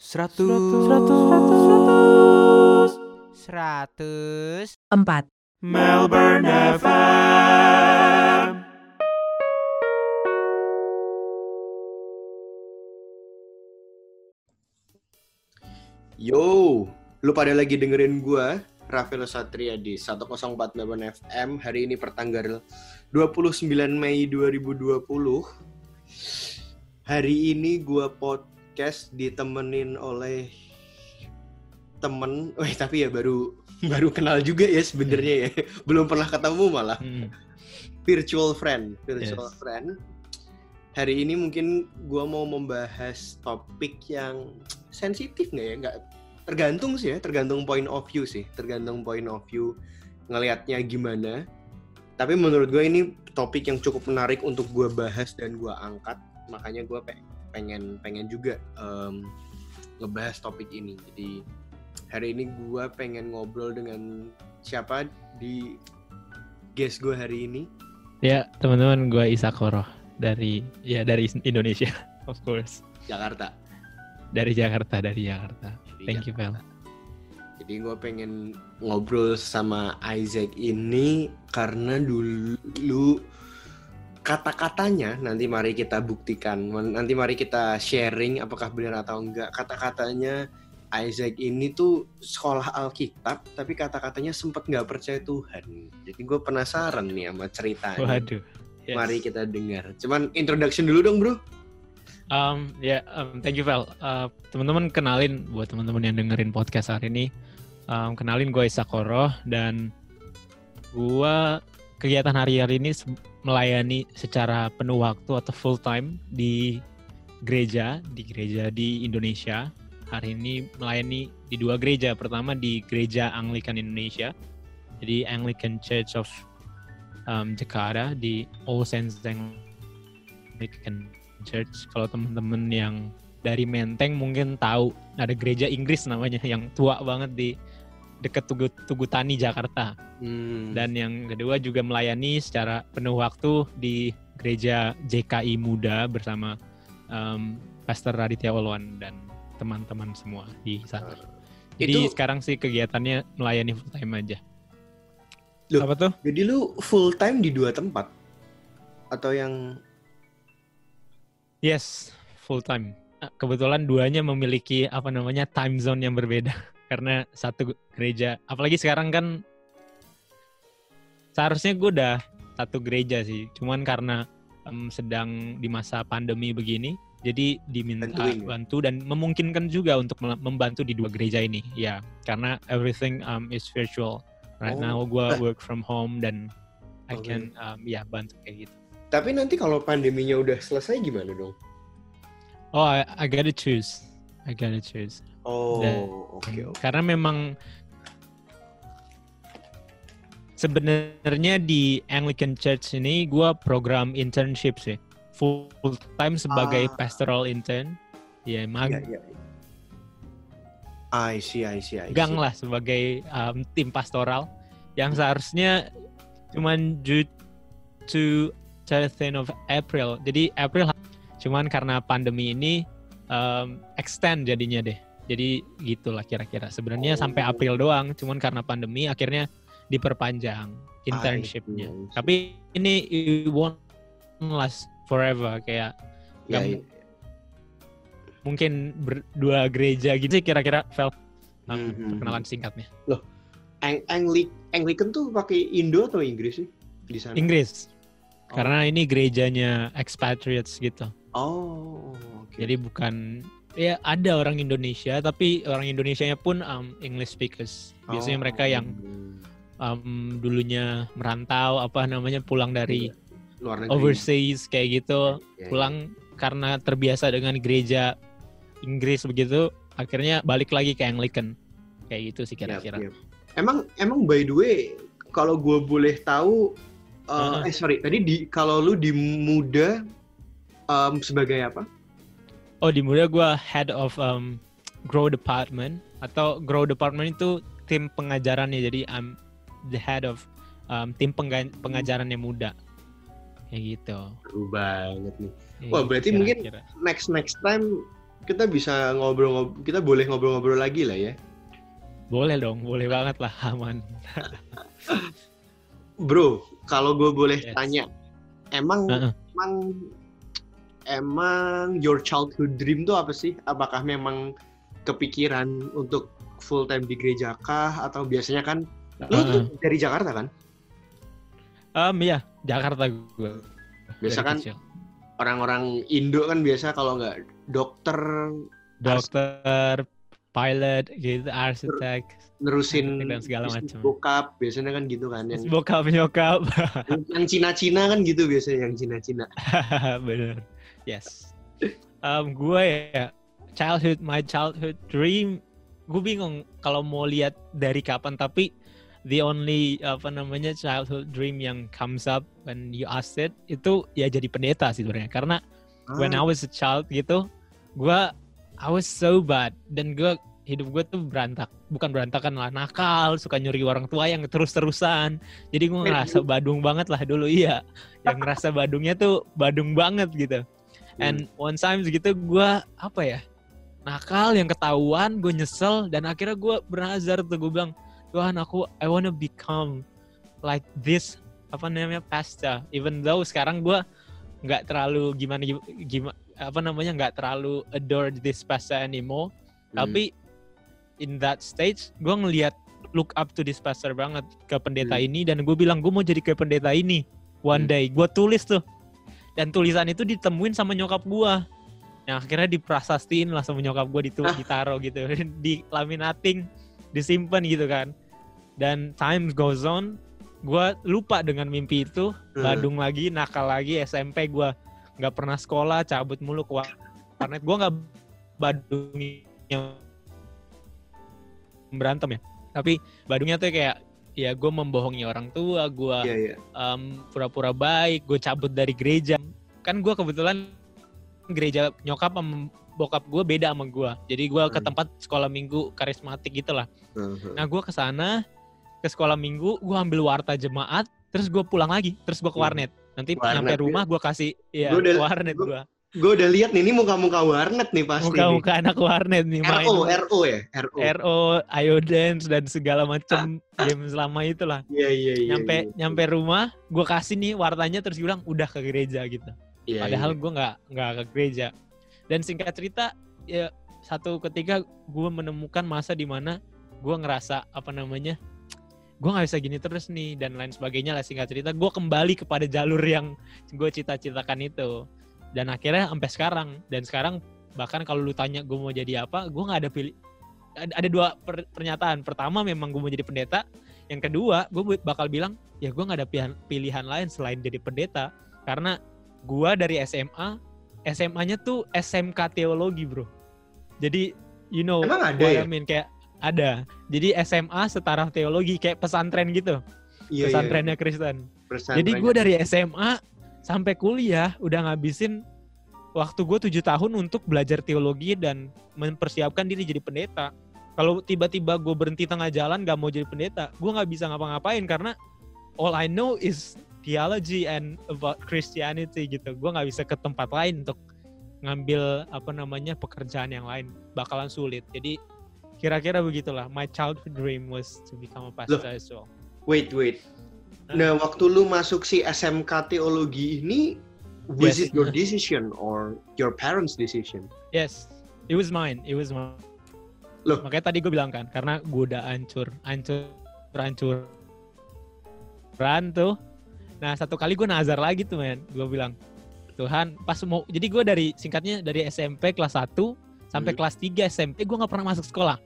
Seratus. Seratus. Seratus. Empat. Melbourne FM. Yo, lu pada lagi dengerin gua, Rafael Satria di 104 Melbourne FM. Hari ini pertanggal 29 Mei 2020. Hari ini gua podcast ditemenin oleh temen, weh tapi ya baru baru kenal juga ya sebenarnya ya. Belum pernah ketemu malah. Hmm. Virtual friend, virtual Yes. friend. Hari ini mungkin gua mau membahas topik yang sensitif nggak ya? Nggak tergantung sih ya, tergantung point of view sih, tergantung point of view ngelihatnya gimana. Tapi menurut gue ini topik yang cukup menarik untuk gue bahas dan gue angkat, makanya gue pengen pengen juga em, ngebahas topik ini. Jadi hari ini gue pengen ngobrol dengan siapa di guest gue hari ini. Ya, teman-teman gue Isa Koroh dari ya dari Indonesia, of course. Jakarta. Dari Jakarta, dari Jakarta. Di Thank you, Vel. Jadi gue pengen ngobrol sama Isaac ini karena dulu kata-katanya nanti mari kita buktikan. Nanti mari kita sharing apakah benar atau enggak. Kata-katanya Isaac ini tuh sekolah Alkitab tapi kata-katanya sempet nggak percaya Tuhan. Jadi gue penasaran nih sama ceritanya. Waduh. Yes. Mari kita dengar. Cuman introduction dulu dong bro. Um, ya, um, thank you Vel. Uh, teman-teman kenalin buat teman-teman yang dengerin podcast hari ini. Um, kenalin gue Isa Koroh dan gue kegiatan hari-hari ini melayani secara penuh waktu atau full time di gereja, di gereja di Indonesia. Hari ini melayani di dua gereja. Pertama di gereja Anglikan Indonesia, jadi Anglican Church of um, Jakarta di All Saints Anglican Church. Kalau teman-teman yang dari Menteng mungkin tahu ada gereja Inggris namanya yang tua banget di dekat Tugu, Tugu Tani Jakarta. Hmm. Dan yang kedua juga melayani secara penuh waktu di gereja JKI Muda bersama um, Pastor Raditya Walwan dan teman-teman semua di sana. Jadi Itu- sekarang sih kegiatannya melayani full time aja. Loh. Apa tuh? Jadi lu full time di dua tempat atau yang Yes, full time. Ah, Kebetulan duanya memiliki apa namanya time zone yang berbeda karena satu gereja, apalagi sekarang kan seharusnya gue udah satu gereja sih, cuman karena em, sedang di masa pandemi begini, jadi diminta Bantuin ya? bantu dan memungkinkan juga untuk membantu di dua gereja ini, ya karena everything um, is virtual. Right Oh. now gue work from home dan I Oke. can um, ya bantu kayak gitu. Tapi nanti kalau pandeminya udah selesai gimana dong? Oh, I, I gotta choose. I gotta choose. Oh, oke oke. Karena memang sebenarnya di Anglican Church ini gua program internship sih. Full time sebagai Ah. pastoral intern. Ya, Iya, iya. I see, I see, I see. magang lah sebagai um, tim pastoral yang seharusnya cuman due to 13 of April. Jadi April cuman karena pandemi ini um, extend jadinya deh. Jadi gitulah kira-kira. Sebenarnya Oh. sampai April doang, cuman karena pandemi akhirnya diperpanjang internshipnya. I see. Tapi ini it won't last forever kayak Iya, nggak iya. mungkin berdua gereja gitu sih kira-kira Vel. Um, Hmm, hmm, perkenalan singkatnya. Ang Angli Anglican tuh pakai Indo atau Inggris sih di sana? Inggris. Oh. Karena ini gerejanya expatriates gitu. Oh, oke. Jadi bukan ya ada orang Indonesia tapi orang Indonesianya pun um, English speakers. Biasanya Oh. mereka yang um, dulunya merantau apa namanya pulang dari luar negeri. overseas kayak gitu, Iya, iya. pulang karena terbiasa dengan gereja Inggris begitu, akhirnya balik lagi ke Anglican. Kayak gitu sih Iya, kira-kira. iya. Emang emang by the way kalau gue boleh tahu uh, Heeh. eh sorry tadi di kalau lu di muda um, sebagai apa? Oh di muda gue head of um, grow department atau grow department itu tim pengajarannya jadi I'm the head of um, tim pengajarannya muda kayak gitu. Seru banget nih. Wah, gitu berarti mungkin kira-kira. Next next time kita bisa ngobrol, kita boleh ngobrol-ngobrol lagi lah ya. Boleh dong, boleh banget lah, aman. Bro, kalau gue boleh Yes. tanya, emang Heeh. emang emang your childhood dream tuh apa sih? Apakah memang kepikiran untuk full time di gereja kah atau biasanya kan lu tuh dari Jakarta kan? Um, ya, Jakarta gue. Biasa dari kan kecil. orang-orang Indo kan biasa kalau nggak dokter dokter, pilot, gitu, arsitek, nerusin dan segala macam. bokap biasanya kan gitu kan yang Bokap nyokap. yang Cina-Cina kan gitu biasanya yang Cina-Cina. Bener. Yes. Um, gue ya childhood my childhood dream. Gue bingung kalau mau lihat dari kapan tapi the only apa namanya childhood dream yang comes up when you ask it itu ya jadi pendeta sih sebenarnya. Karena when I Ah, was a child gitu gue I was so bad. Dan gue hidup gue tuh berantak bukan berantakan lah nakal suka nyuri orang tua yang terus-terusan. Jadi gue ngerasa badung banget lah dulu iya. Yang ngerasa badungnya tuh badung banget gitu and one time gitu gue apa ya nakal yang ketahuan gue nyesel dan akhirnya gue bernazar tuh. Gue bilang Tuhan aku I wanna become like this apa namanya pasta even though sekarang gue nggak terlalu gimana gimana apa namanya nggak terlalu adore this pasta anymore. Hmm. tapi in that stage gue ngelihat look up to this pastor banget ke pendeta Hmm. ini dan gue bilang gue mau jadi kayak pendeta ini. One Hmm. day. Gue tulis tuh dan tulisan itu ditemuin sama nyokap gue yang akhirnya diprasastiin lah sama nyokap gue ditu Ah. ditaruh gitu. Di laminating disimpan gitu kan. Dan time goes on gue lupa dengan mimpi itu. Hmm. badung lagi nakal lagi SMP gue nggak pernah sekolah cabut mulu ke warnet. Gue nggak badung yang berantem ya. Tapi badungnya tuh kayak ya gue membohongi orang tua gue Iya iya. em, pura-pura baik gue cabut dari gereja kan gue kebetulan gereja nyokap sama bokap gue beda sama gue jadi gue ke Hmm. tempat sekolah minggu karismatik gitu lah Mhm. Nah gue ke sana ke sekolah minggu gue ambil warta jemaat terus gue pulang lagi terus gue ke Hmm. warnet nanti Warnet, nyampe ya. rumah gue kasih ya Gua udah- warnet gue Gue udah lihat nih ini muka-muka warnet nih pasti. muka-muka anak warnet nih main RO, RO ya, RO. RO, IO Dance dan segala macam game selama itulah Iya iya iya. nyampe iya. nyampe rumah gue kasih nih wartanya terus bilang udah ke gereja gitu Iya, padahal iya. gue nggak nggak ke gereja dan singkat cerita ya satu ketika gue menemukan masa di mana gue ngerasa apa namanya gue nggak bisa gini terus nih dan lain sebagainya lah singkat cerita gue kembali kepada jalur yang gue cita-citakan itu dan akhirnya sampai sekarang. Dan sekarang bahkan kalau lu tanya gue mau jadi apa gue nggak ada pilih ada, dua per- pernyataan. Pertama memang gue mau jadi pendeta. Yang kedua gue bakal bilang ya gue nggak ada pilihan pilihan lain selain jadi pendeta. Karena gue dari SMA SMA-nya tuh SMK teologi bro. Jadi you know Emang ada ya? I mean kayak ada. Jadi SMA setara teologi kayak pesantren gitu. Iya, iya. pesantrennya Kristen. Pesantren. jadi gue dari SMA sampai kuliah udah ngabisin waktu gue tujuh tahun untuk belajar teologi dan mempersiapkan diri jadi pendeta. Kalau tiba-tiba gue berhenti tengah jalan gak mau jadi pendeta, gue nggak bisa ngapa-ngapain karena all I know is theology and about Christianity gitu. Gue nggak bisa ke tempat lain untuk ngambil apa namanya pekerjaan yang lain bakalan sulit. Jadi kira-kira begitulah. My childhood dream was to become a pastor as well. Wait, wait. Nah, waktu lu masuk si SMK teologi ini, was Yes. it your decision or your parents' decision? Yes, it was mine. It was mine. Loh. Makanya tadi gue bilang kan, karena gue udah hancur, hancur, hancur, tuh. Nah satu kali gue nazar lagi tuh men, gue bilang Tuhan pas mau, jadi gue dari singkatnya dari SMP kelas 1 sampai Hmm. kelas 3 SMP gue nggak pernah masuk sekolah.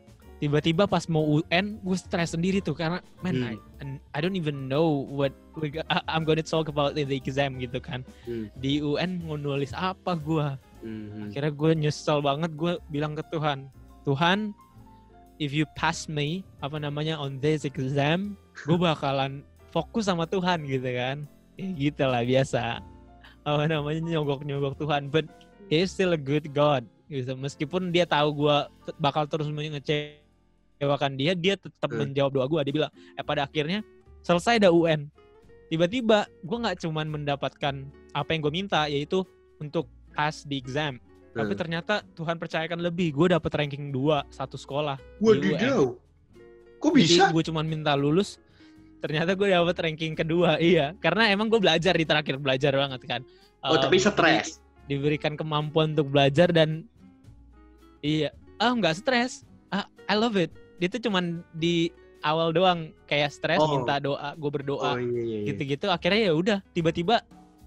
Tiba-tiba pas mau UN gue stres sendiri tuh karena man Hmm. I, I don't even know what we I'm gonna talk about in the exam gitu kan. Hmm. Di UN mau nulis apa gue? Mhm. akhirnya gue nyesel banget gue bilang ke Tuhan Tuhan if you pass me apa namanya on this exam gue bakalan fokus sama Tuhan gitu kan ya gitu lah biasa apa namanya nyogok nyogok Tuhan but he is still a good God gitu meskipun dia tahu gue bakal terus mengecewakan dia dia tetap Hmm. menjawab doa gue dia bilang eh pada akhirnya selesai dah UN tiba-tiba gue nggak cuman mendapatkan apa yang gue minta yaitu untuk pass di exam Tapi Hmm. ternyata Tuhan percayakan lebih. Gue dapet ranking 2 satu sekolah. Wadidaw. Kok bisa? gue cuma minta lulus. Ternyata gue dapet ranking kedua. Iya, karena emang gue belajar di terakhir belajar banget kan. Oh, Em, tapi jadi stres. diberikan kemampuan untuk belajar dan iya, ah nggak stres. Ah, I love it. Itu cuman di awal doang kayak stres Oh. minta doa, gue berdoa Oh iya iya iya. gitu-gitu. Akhirnya ya udah tiba-tiba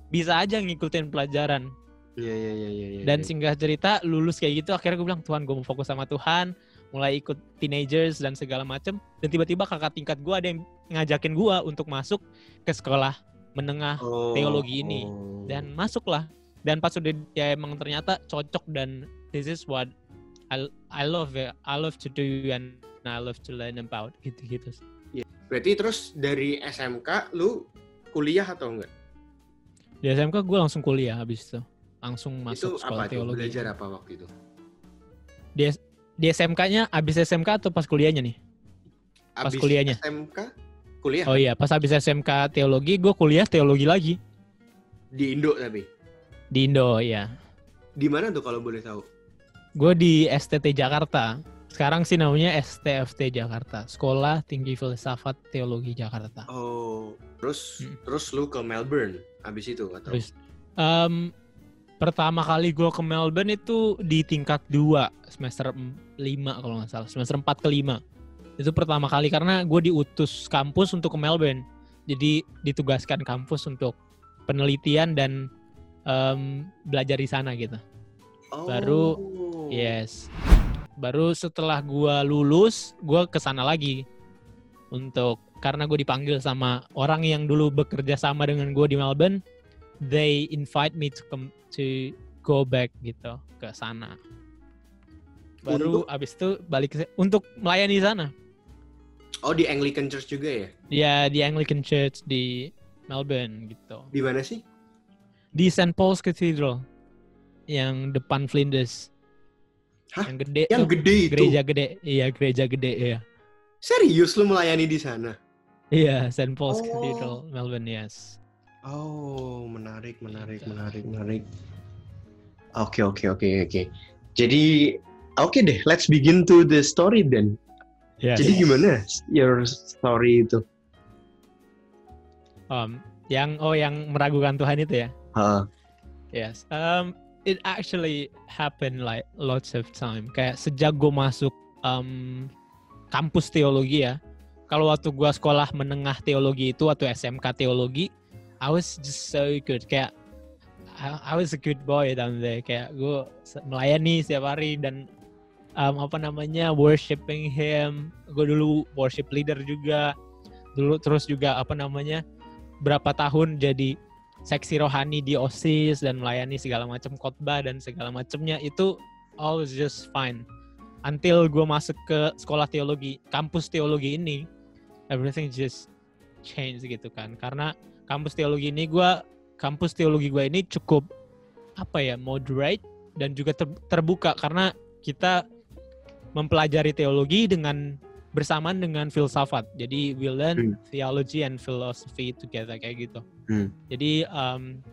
bisa aja ngikutin pelajaran. Iya iya iya iya. iya, Dan iya. singkat cerita lulus kayak gitu akhirnya gue bilang Tuhan gue mau fokus sama Tuhan mulai ikut teenagers dan segala macem dan tiba-tiba kakak tingkat gue ada yang ngajakin gue untuk masuk ke sekolah menengah Oh, teologi ini. oh. dan masuklah dan pas udah ya emang ternyata cocok dan this is what I, I love it. I love to do and I love to learn about gitu-gitu. berarti terus dari SMK lu kuliah atau enggak? Di SMK gue langsung kuliah habis itu. Langsung itu masuk apa sekolah tuh? teologi. Belajar apa waktu itu? Di, di SMK-nya habis SMK atau pas kuliahnya nih? Pas Abis kuliahnya? SMK kuliah Oh iya, pas habis SMK teologi gue kuliah teologi lagi di Indo tapi. di Indo ya. Di mana tuh kalau boleh tahu? Gue di STT Jakarta. Sekarang sih namanya STFT Jakarta, Sekolah Tinggi Filsafat Teologi Jakarta. Oh, terus Hmm. terus lu ke Melbourne abis itu atau? Terus em, pertama kali gue ke Melbourne itu di tingkat 2 semester 5 kalau nggak salah semester 4 ke 5 itu pertama kali karena gue diutus kampus untuk ke Melbourne jadi ditugaskan kampus untuk penelitian dan em, belajar di sana gitu Oh. baru- yes baru setelah gue lulus gue ke sana lagi untuk karena gue dipanggil sama orang yang dulu bekerja sama dengan gue di Melbourne they invite me to come to go back gitu ke sana baru Untuk? abis itu balik ke untuk melayani di sana Oh di Anglican Church juga ya? ya di Anglican Church di Melbourne gitu Di mana sih? di St Paul's Cathedral yang depan Flinders Hah? yang gede Yang tuh. gede itu. gereja gede iya gereja gede iya Serius lu melayani di sana? iya St Paul's Oh. Cathedral Melbourne yes Oh, menarik, menarik, Gitu. menarik, menarik. Oke, oke, oke, oke. Jadi, oke deh, let's begin to the story then. yes Jadi gimana your story itu? Um, yang oh yang meragukan Tuhan itu ya Ha, yes um, it actually happened like lots of time. Kayak sejak gue masuk um, kampus teologi ya kalau waktu gue sekolah menengah teologi itu atau SMK teologi I was just so good. Kayak I, I was a good boy down there. Kayak gue melayani setiap hari dan um, apa namanya worshiping him. Gue dulu worship leader juga. Dulu terus juga apa namanya berapa tahun jadi seksi rohani di OSIS dan melayani segala macam khotbah dan segala macamnya itu all just fine. Until gue masuk ke sekolah teologi kampus teologi ini everything just change gitu kan. Karena kampus teologi ini gue kampus teologi gue ini cukup apa ya moderate dan juga ter- terbuka. Karena kita mempelajari teologi dengan bersamaan dengan filsafat jadi we learn theology and philosophy together kayak gitu Hmm. jadi um,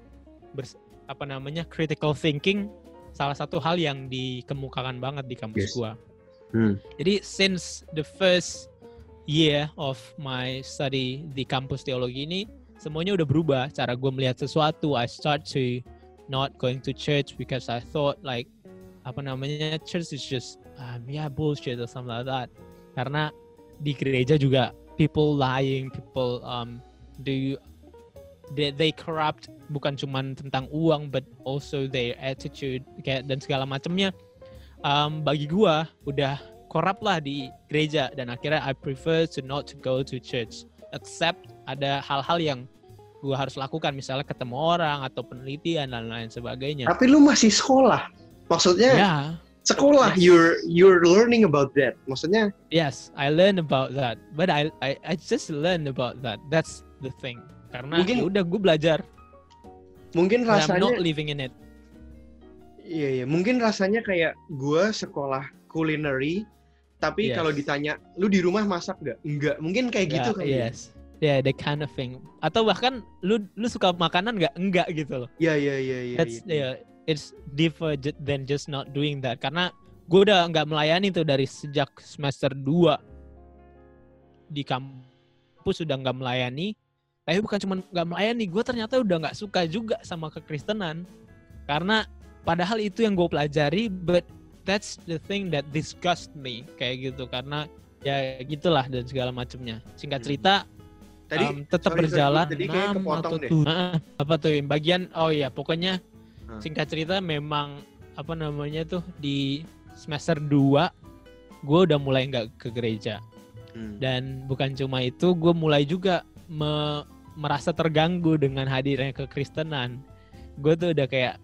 bers- apa namanya critical thinking salah satu hal yang dikemukakan banget di Yes. kampus gua. Hmm. Jadi since the first year of my study di kampus teologi ini semuanya udah berubah cara gue melihat sesuatu. I start to not going to church because I thought like apa namanya church is just um, yeah bullshit or something like that. Karena di gereja juga people lying, people um, do they, they corrupt bukan cuman tentang uang but also their attitude kayak dan segala macamnya. Um, bagi gua udah korup lah di gereja. Dan akhirnya I prefer to not to go to church. Except ada hal-hal yang gua harus lakukan. Misalnya ketemu orang atau penelitian dan lain sebagainya. Tapi lu masih sekolah. Maksudnya ya sekolah, you're you're learning about that. Maksudnya yes I learn about that but I I, I just learn about that that's the thing karena Mungkin- ya udah gue belajar mungkin but I'm not rasanya living in it iya iya, mungkin rasanya kayak gua sekolah culinary tapi Yes. kalau ditanya lu di rumah masak nggak? Enggak. Mungkin kayak gitu Ya, kali. ya? yes yeah the kind of thing atau bahkan lu lu suka makanan nggak enggak gitu loh Iya iya iya iya. that's iya. yeah, it's different than just not doing that. Karena gue udah nggak melayani tuh dari sejak semester 2 di kampus sudah nggak melayani. Tapi bukan cuma nggak melayani gue ternyata udah nggak suka juga sama kekristenan. Karena padahal itu yang gue pelajari but that's the thing that disgust me kayak gitu. Karena ya gitulah dan segala macamnya. Singkat Hmm. cerita Tadi um, tetap sorry, sorry, berjalan tadi kayak kepotong atau deh. Ah, apa tuh bagian oh iya pokoknya Hmm. singkat cerita memang apa namanya tuh di semester 2 gue udah mulai nggak ke gereja Hmm. dan bukan cuma itu gue mulai juga me- merasa terganggu dengan hadirnya kekristenan gue tuh udah kayak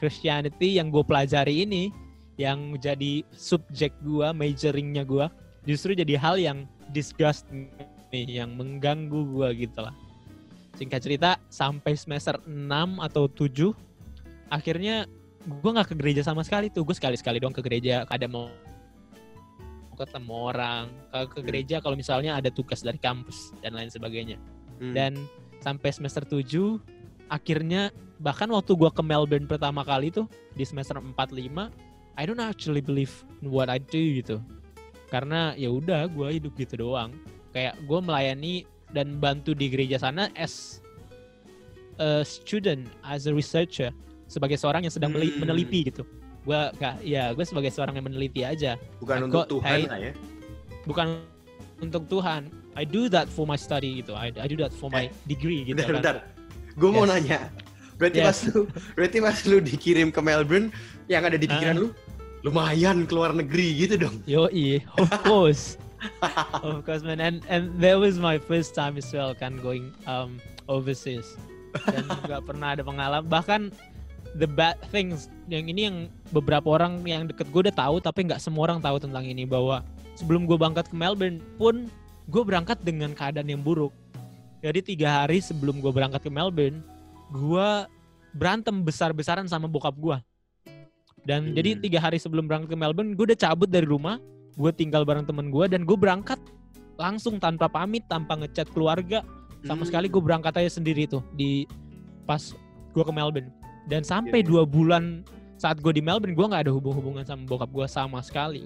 Christianity yang gue pelajari ini yang jadi subjek gue majoringnya gue justru jadi hal yang disgust nih yang mengganggu gue gitu lah singkat cerita sampai semester 6 atau 7 akhirnya gue nggak ke gereja sama sekali tuh. Gue sekali sekali doang ke gereja. Ada mau ketemu orang. Ke, ke Hmm. gereja kalau misalnya ada tugas dari kampus dan lain sebagainya. Hmm. dan sampai semester 7 akhirnya bahkan waktu gua ke Melbourne pertama kali tuh di semester 4 5 I don't actually believe in what I do gitu. Karena ya udah gua hidup gitu doang. Kayak gua melayani dan bantu di gereja sana as a student as a researcher sebagai seorang yang sedang Hmm. meneliti gitu gua gak ya gue sebagai seorang yang meneliti aja bukan I untuk got Tuhan lah ya. bukan untuk Tuhan I do that for my study gitu I, I do that for my degree gitu Bentar, kan bentar. Gue mau Yes. nanya. Berarti Yes. pas lu berarti pas lu dikirim ke Melbourne yang ada di pikiran Ah. lu lumayan keluar negeri gitu dong. Yo, of course, of course, man. And and that was my first time as well, kan going um overseas. Dan nggak pernah ada pengalaman. Bahkan the bad things yang ini yang beberapa orang yang deket gue udah tahu, tapi nggak semua orang tahu tentang ini bahwa sebelum gue berangkat ke Melbourne pun gue berangkat dengan keadaan yang buruk. Jadi tiga hari sebelum gue berangkat ke Melbourne, gue berantem besar-besaran sama bokap gue. Dan Hmm. jadi tiga hari sebelum berangkat ke Melbourne, gue udah cabut dari rumah, gue tinggal bareng temen gue dan gue berangkat langsung tanpa pamit, tanpa ngechat keluarga, sama Hmm. sekali gue berangkat aja sendiri tuh di pas gue ke Melbourne. Dan sampai dua bulan saat gue di Melbourne, gue nggak ada hubung-hubungan sama bokap gue sama sekali.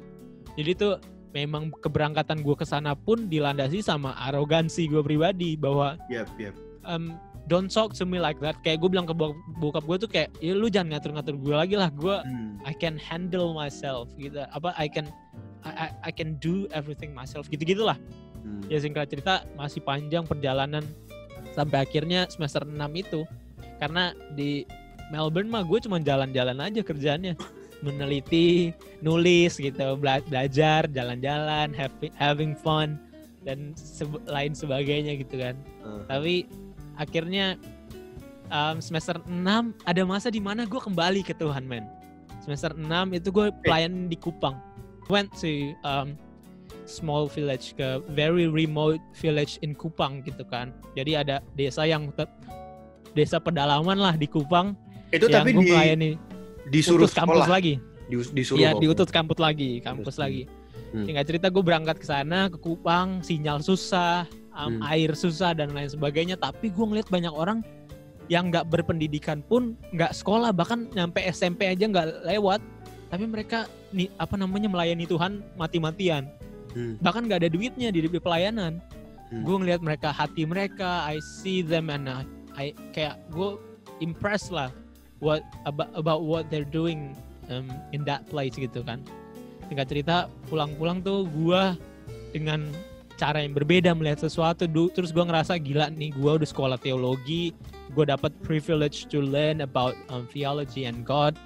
Jadi tuh memang keberangkatan gue ke sana pun dilandasi sama arogansi gue pribadi bahwa Yap, yap. um, don't talk to me like that. Kayak gue bilang ke bok- bokap gue tuh kayak, ya lu jangan ngatur-ngatur gue lagi lah. Gue Hmm. I can handle myself gitu. Apa I can I, I, I can do everything myself gitu gitulah. Hmm. Ya singkat cerita masih panjang perjalanan sampai akhirnya semester 6 itu. Karena di Melbourne mah gue cuma jalan-jalan aja kerjaannya. Meneliti, nulis gitu, bela- belajar, jalan-jalan, having fun dan sebe- lain sebagainya gitu kan. Ah. tapi akhirnya um, semester 6 ada masa di mana gue kembali ke Tuhan men. Semester 6 itu gue pelayan di Kupang. Went to um, small village ke very remote village in Kupang gitu kan. Jadi ada desa yang desa pedalaman lah di Kupang Itu yang tapi gue di melayani disuruh kampus sekolah. lagi Di- disuruh Iya bawa. diutus kampus lagi kampus Terus, lagi hmm. Singkat cerita gue berangkat ke sana ke Kupang sinyal susah um, Hmm. air susah dan lain sebagainya tapi gue ngeliat banyak orang yang nggak berpendidikan pun nggak sekolah bahkan nyampe SMP aja nggak lewat tapi mereka nih apa namanya melayani Tuhan mati-matian Hmm. bahkan nggak ada duitnya di, di pelayanan Hmm. gue ngeliat mereka hati mereka I see them and I, I kayak gue impressed lah what about about what they're doing um, in that place gitu kan. Singkat cerita pulang-pulang tuh gue dengan cara yang berbeda melihat sesuatu terus gue ngerasa gila nih gue udah sekolah teologi gue dapat privilege to learn about um, theology and God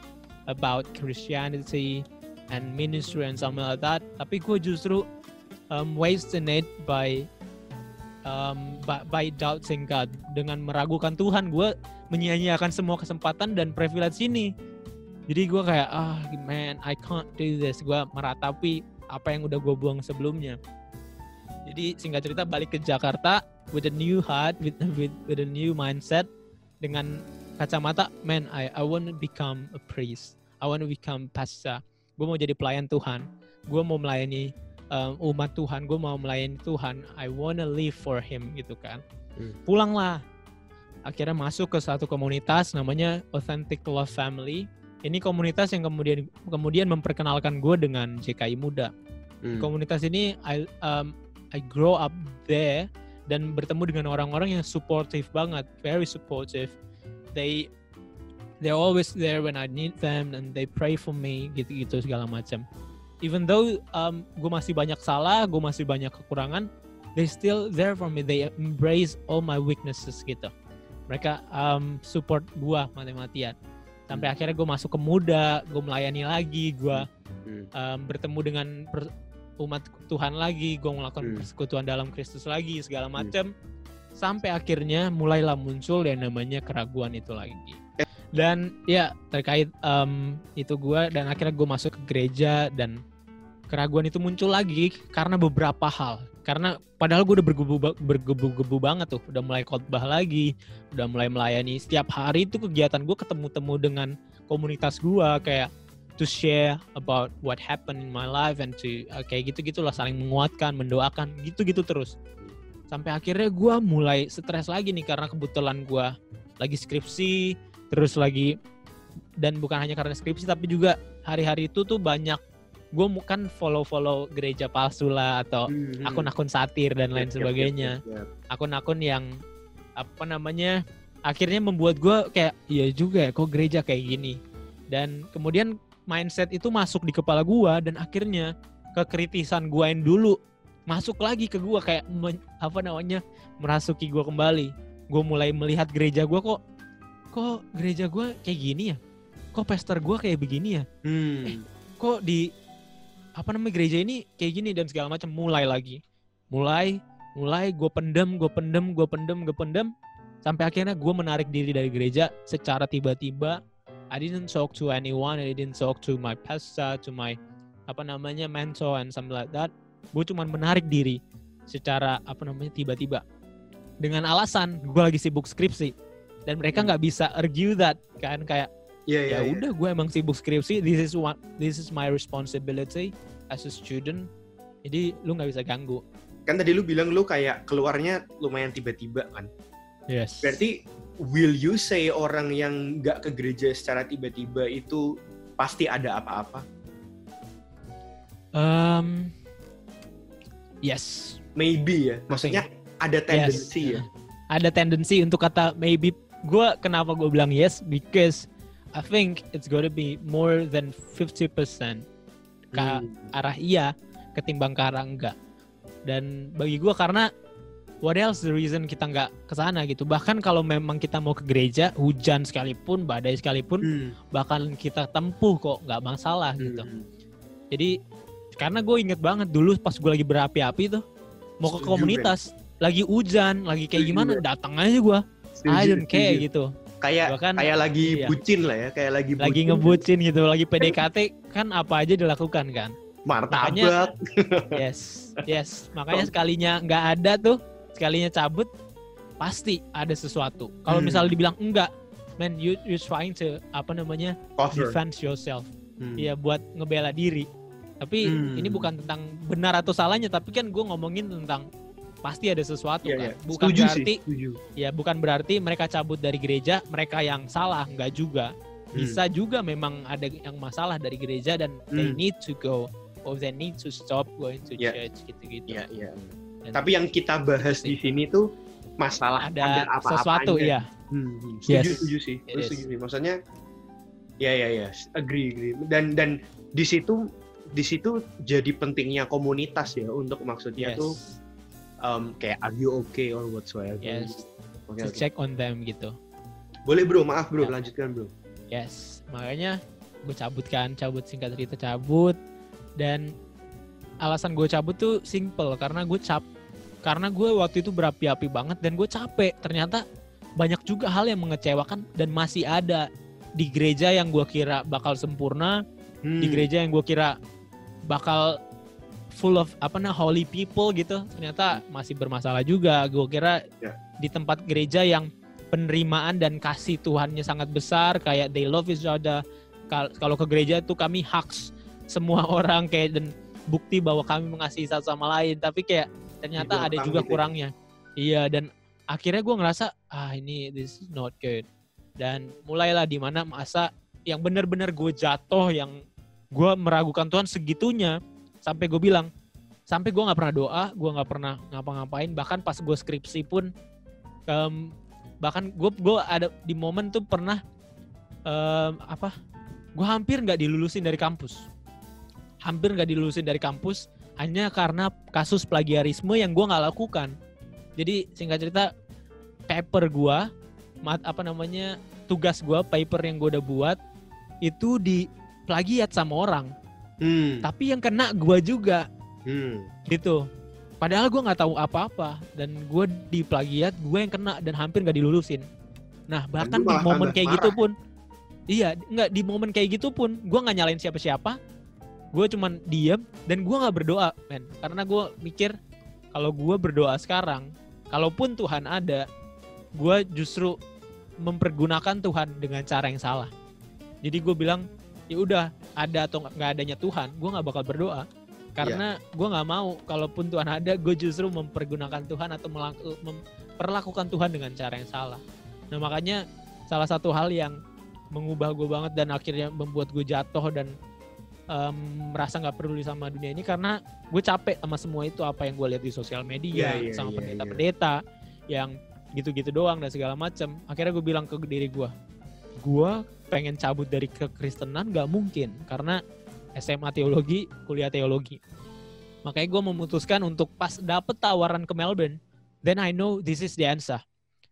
about Christianity and ministry and something like that. Tapi gue justru um, wasting it by um, by, by doubting God. Dengan meragukan Tuhan gue menyia-nyiakan semua kesempatan dan privilege ini. Jadi gue kayak ah man I can't do this. Gue meratapi apa yang udah gue buang sebelumnya. Jadi singkat cerita balik ke Jakarta with a new heart with with, with a new mindset dengan kacamata man I I want to become a priest. I want to become pastor. Gue mau jadi pelayan Tuhan. Gue mau melayani um, umat Tuhan. Gue mau melayani Tuhan. I wanna live for Him gitu kan. Hmm. pulanglah akhirnya masuk ke satu komunitas namanya Authentic Love Family ini komunitas yang kemudian kemudian memperkenalkan gue dengan JKI Muda. Hmm. Komunitas ini I um, I grow up there dan bertemu dengan orang-orang yang supportive banget, very supportive. They they're always there when I need them and they pray for me gitu-gitu segala macam. Even though um, gue masih banyak salah, gue masih banyak kekurangan, they still there for me. They embrace all my weaknesses gitu. Mereka um, support gue mati-matian. Sampai akhirnya gue masuk ke muda, gue melayani lagi, gue Hmm. um, bertemu dengan per- umat Tuhan lagi, gue melakukan Hmm. persekutuan dalam Kristus lagi, segala macam. Sampai akhirnya mulailah muncul yang namanya keraguan itu lagi. Dan ya terkait um, itu gue dan akhirnya gue masuk ke gereja dan keraguan itu muncul lagi karena beberapa hal. Karena padahal gue udah bergebu bergebu-gebu banget tuh, udah mulai khotbah lagi, udah mulai melayani setiap hari itu kegiatan gue ketemu-temu dengan komunitas gue kayak to share about what happened in my life and to uh, kayak gitu gitulah saling menguatkan, mendoakan gitu-gitu terus. Sampai akhirnya gue mulai stres lagi nih karena kebetulan gue lagi skripsi, terus lagi dan bukan hanya karena skripsi tapi juga hari-hari itu tuh banyak gue kan follow-follow gereja palsu lah atau Hmm. akun-akun satir dan lain sebagainya. akun-akun yang apa namanya akhirnya membuat gue kayak iya juga ya kok gereja kayak gini? Dan kemudian mindset itu masuk di kepala gue dan akhirnya kekritisan gue yang dulu masuk lagi ke gue kayak men- apa namanya merasuki gue kembali. Gue mulai melihat gereja gue kok kok gereja gue kayak gini ya? Kok pastor gue kayak begini ya? Hmm. kok di apa namanya gereja ini kayak gini dan segala macam mulai lagi. Mulai mulai gue pendem gue pendem gue pendem gue pendem sampai akhirnya gue menarik diri dari gereja secara tiba-tiba. I didn't talk to anyone I didn't talk to my pastor to my apa namanya mentor and something like that. Gue cuman menarik diri secara apa namanya tiba-tiba. Dengan alasan gue lagi sibuk skripsi. Dan mereka nggak bisa argue that kan? Kayak Iya, iya, ya iya. udah gue emang sibuk skripsi this is what this is my responsibility as a student jadi lu nggak bisa ganggu Kan tadi lu bilang lu kayak keluarnya lumayan tiba-tiba kan. yes Berarti will you say orang yang nggak ke gereja secara tiba-tiba itu pasti ada apa-apa? um, yes Maybe ya. Maksudnya ada tendency ya. ada tendensi untuk kata maybe gue kenapa gue bilang yes because I think it's gonna be more than 50% ke Hmm. arah iya ketimbang ke arah enggak dan bagi gue karena what else the reason kita nggak ke sana gitu bahkan kalau memang kita mau ke gereja hujan sekalipun badai sekalipun Hmm. bakal kita tempuh kok nggak masalah gitu Hmm. jadi karena gue inget banget dulu pas gue lagi berapi-api tuh mau ke Setuju, komunitas lagi hujan lagi kayak Setuju, gimana Ben. datang aja gue I don't care setuju. gitu Kayak Bahkan- kayak lagi iya. bucin lah ya, kayak lagi lagi bucin. ngebucin gitu lagi PDKT kan apa aja dilakukan kan martabak. yes yes makanya sekalinya nggak ada tuh sekalinya cabut pasti ada sesuatu kalau Hmm. misalnya dibilang enggak man you you trying to apa namanya cover. defend yourself Hmm. ya buat ngebela diri tapi Hmm. ini bukan tentang benar atau salahnya tapi kan gue ngomongin tentang pasti ada sesuatu Iya, kan iya. bukan Setuju berarti sih, setuju. ya bukan berarti mereka cabut dari gereja mereka yang salah nggak juga. Bisa juga memang ada yang masalah dari gereja dan they Hmm. need to go or they need to stop going to Iya. church gitu-gitu Iya, iya. Dan Tapi yang kita bahas di sini tuh masalah ada, apa-apanya. sesuatu ya Hmm, hmm. setuju, Yes. setuju sih. Is. setuju sih. Maksudnya, ya ya ya, agree, agree. Dan dan di situ di situ jadi pentingnya komunitas ya untuk maksudnya yes tuh um, kayak are you okay or whatsoever. yes Oke, to oke. check on them gitu Boleh bro, maaf bro, Ya. lanjutkan bro. Yes makanya gue cabut kan cabut singkat cerita cabut dan alasan gue cabut tuh simple karena gue cap karena gue waktu itu berapi-api banget dan gue capek ternyata banyak juga hal yang mengecewakan dan masih ada di gereja yang gue kira bakal sempurna Hmm. di gereja yang gue kira bakal full of apa nah holy people gitu ternyata masih bermasalah juga gue kira Ya. di tempat gereja yang penerimaan dan kasih Tuhannya sangat besar kayak they love each other. Kal- kalau ke gereja tuh kami hugs semua orang kayak dan bukti bahwa kami mengasihi satu sama lain. Tapi kayak ternyata ada juga gitu ya. kurangnya. Iya dan akhirnya gue ngerasa ah ini this is not good. Dan mulailah di mana masa yang benar-benar gue jatuh yang gue meragukan Tuhan segitunya sampai gue bilang sampai gue nggak pernah doa gue nggak pernah ngapa-ngapain. Bahkan pas gue skripsi pun um, bahkan gue gue ada di momen tuh pernah um, apa gue hampir nggak dilulusin dari kampus. Hampir nggak dilulusin dari kampus hanya karena kasus plagiarisme yang gue nggak lakukan. Jadi singkat cerita paper gue mat apa namanya tugas gue paper yang gue udah buat itu di plagiat sama orang. Hmm. tapi yang kena gue juga. Hmm. gitu padahal gue nggak tahu apa-apa dan gue di plagiat gue yang kena dan hampir nggak dilulusin. Nah bahkan di momen kayak marah. gitu pun iya nggak di momen kayak gitu pun gue nggak nyalain siapa-siapa. Gue cuman diem dan gue nggak berdoa men. Karena gue mikir kalau gue berdoa sekarang kalaupun Tuhan ada gue justru mempergunakan Tuhan dengan cara yang salah. Jadi gue bilang ya udah ada atau nggak adanya Tuhan gue nggak bakal berdoa karena gue nggak mau kalaupun Tuhan ada gue justru mempergunakan Tuhan atau melaku- memperlakukan Tuhan dengan cara yang salah. Nah makanya salah satu hal yang mengubah gue banget dan akhirnya membuat gue jatuh dan em, merasa nggak peduli sama dunia ini karena gue capek sama semua itu apa yang gue lihat di sosial media Iya, iya, sama iya, pendeta-pendeta yang gitu-gitu doang dan segala macam akhirnya gue bilang ke diri gue gue pengen cabut dari kekristenan nggak mungkin karena SMA teologi kuliah teologi. Makanya gue memutuskan untuk pas dapet tawaran ke Melbourne then I know this is the answer.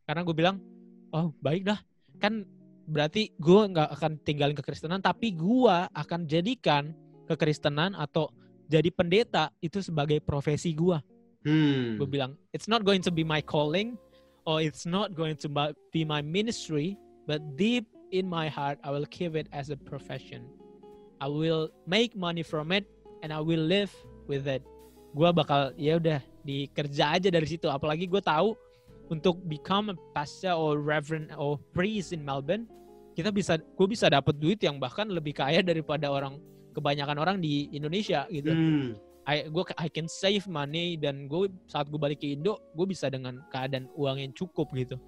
Karena gue bilang oh baik dah. Kan berarti gue nggak akan tinggalin kekristenan tapi gue akan jadikan kekristenan atau jadi pendeta itu sebagai profesi gue Hmm. gue bilang it's not going to be my calling or it's not going to be my ministry but deep in my heart I will keep it as a profession I will make money from it and I will live with it gue bakal ya udah dikerja aja dari situ apalagi gue tahu untuk become a pastor or reverend or priest in Melbourne kita bisa gue bisa dapat duit yang bahkan lebih kaya daripada orang kebanyakan orang di Indonesia gitu Hmm. I gue I can save money dan gue saat gue balik ke Indo gue bisa dengan keadaan uang yang cukup gitu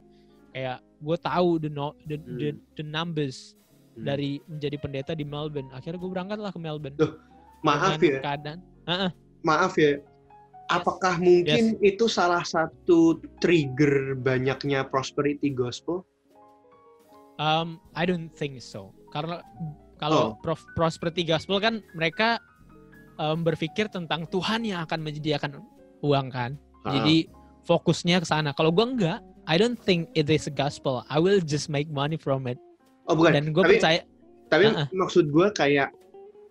kayak gue tahu the no, the, the, Hmm. the numbers Hmm. dari menjadi pendeta di Melbourne akhirnya gue berangkat lah ke Melbourne Maaf Dengan ya, keadaan maaf ya. Apakah mungkin itu salah satu trigger banyaknya prosperity gospel? um, I don't think so karena kalau Oh. prof, prosperity gospel kan mereka um, berpikir tentang Tuhan yang akan menyediakan uang kan Ah. Jadi fokusnya ke sana. Kalau gue enggak, I don't think it is a gospel. I will just make money from it. Oh bukan. Dan gue tapi percaya, tapi Ah, ah. maksud gue kayak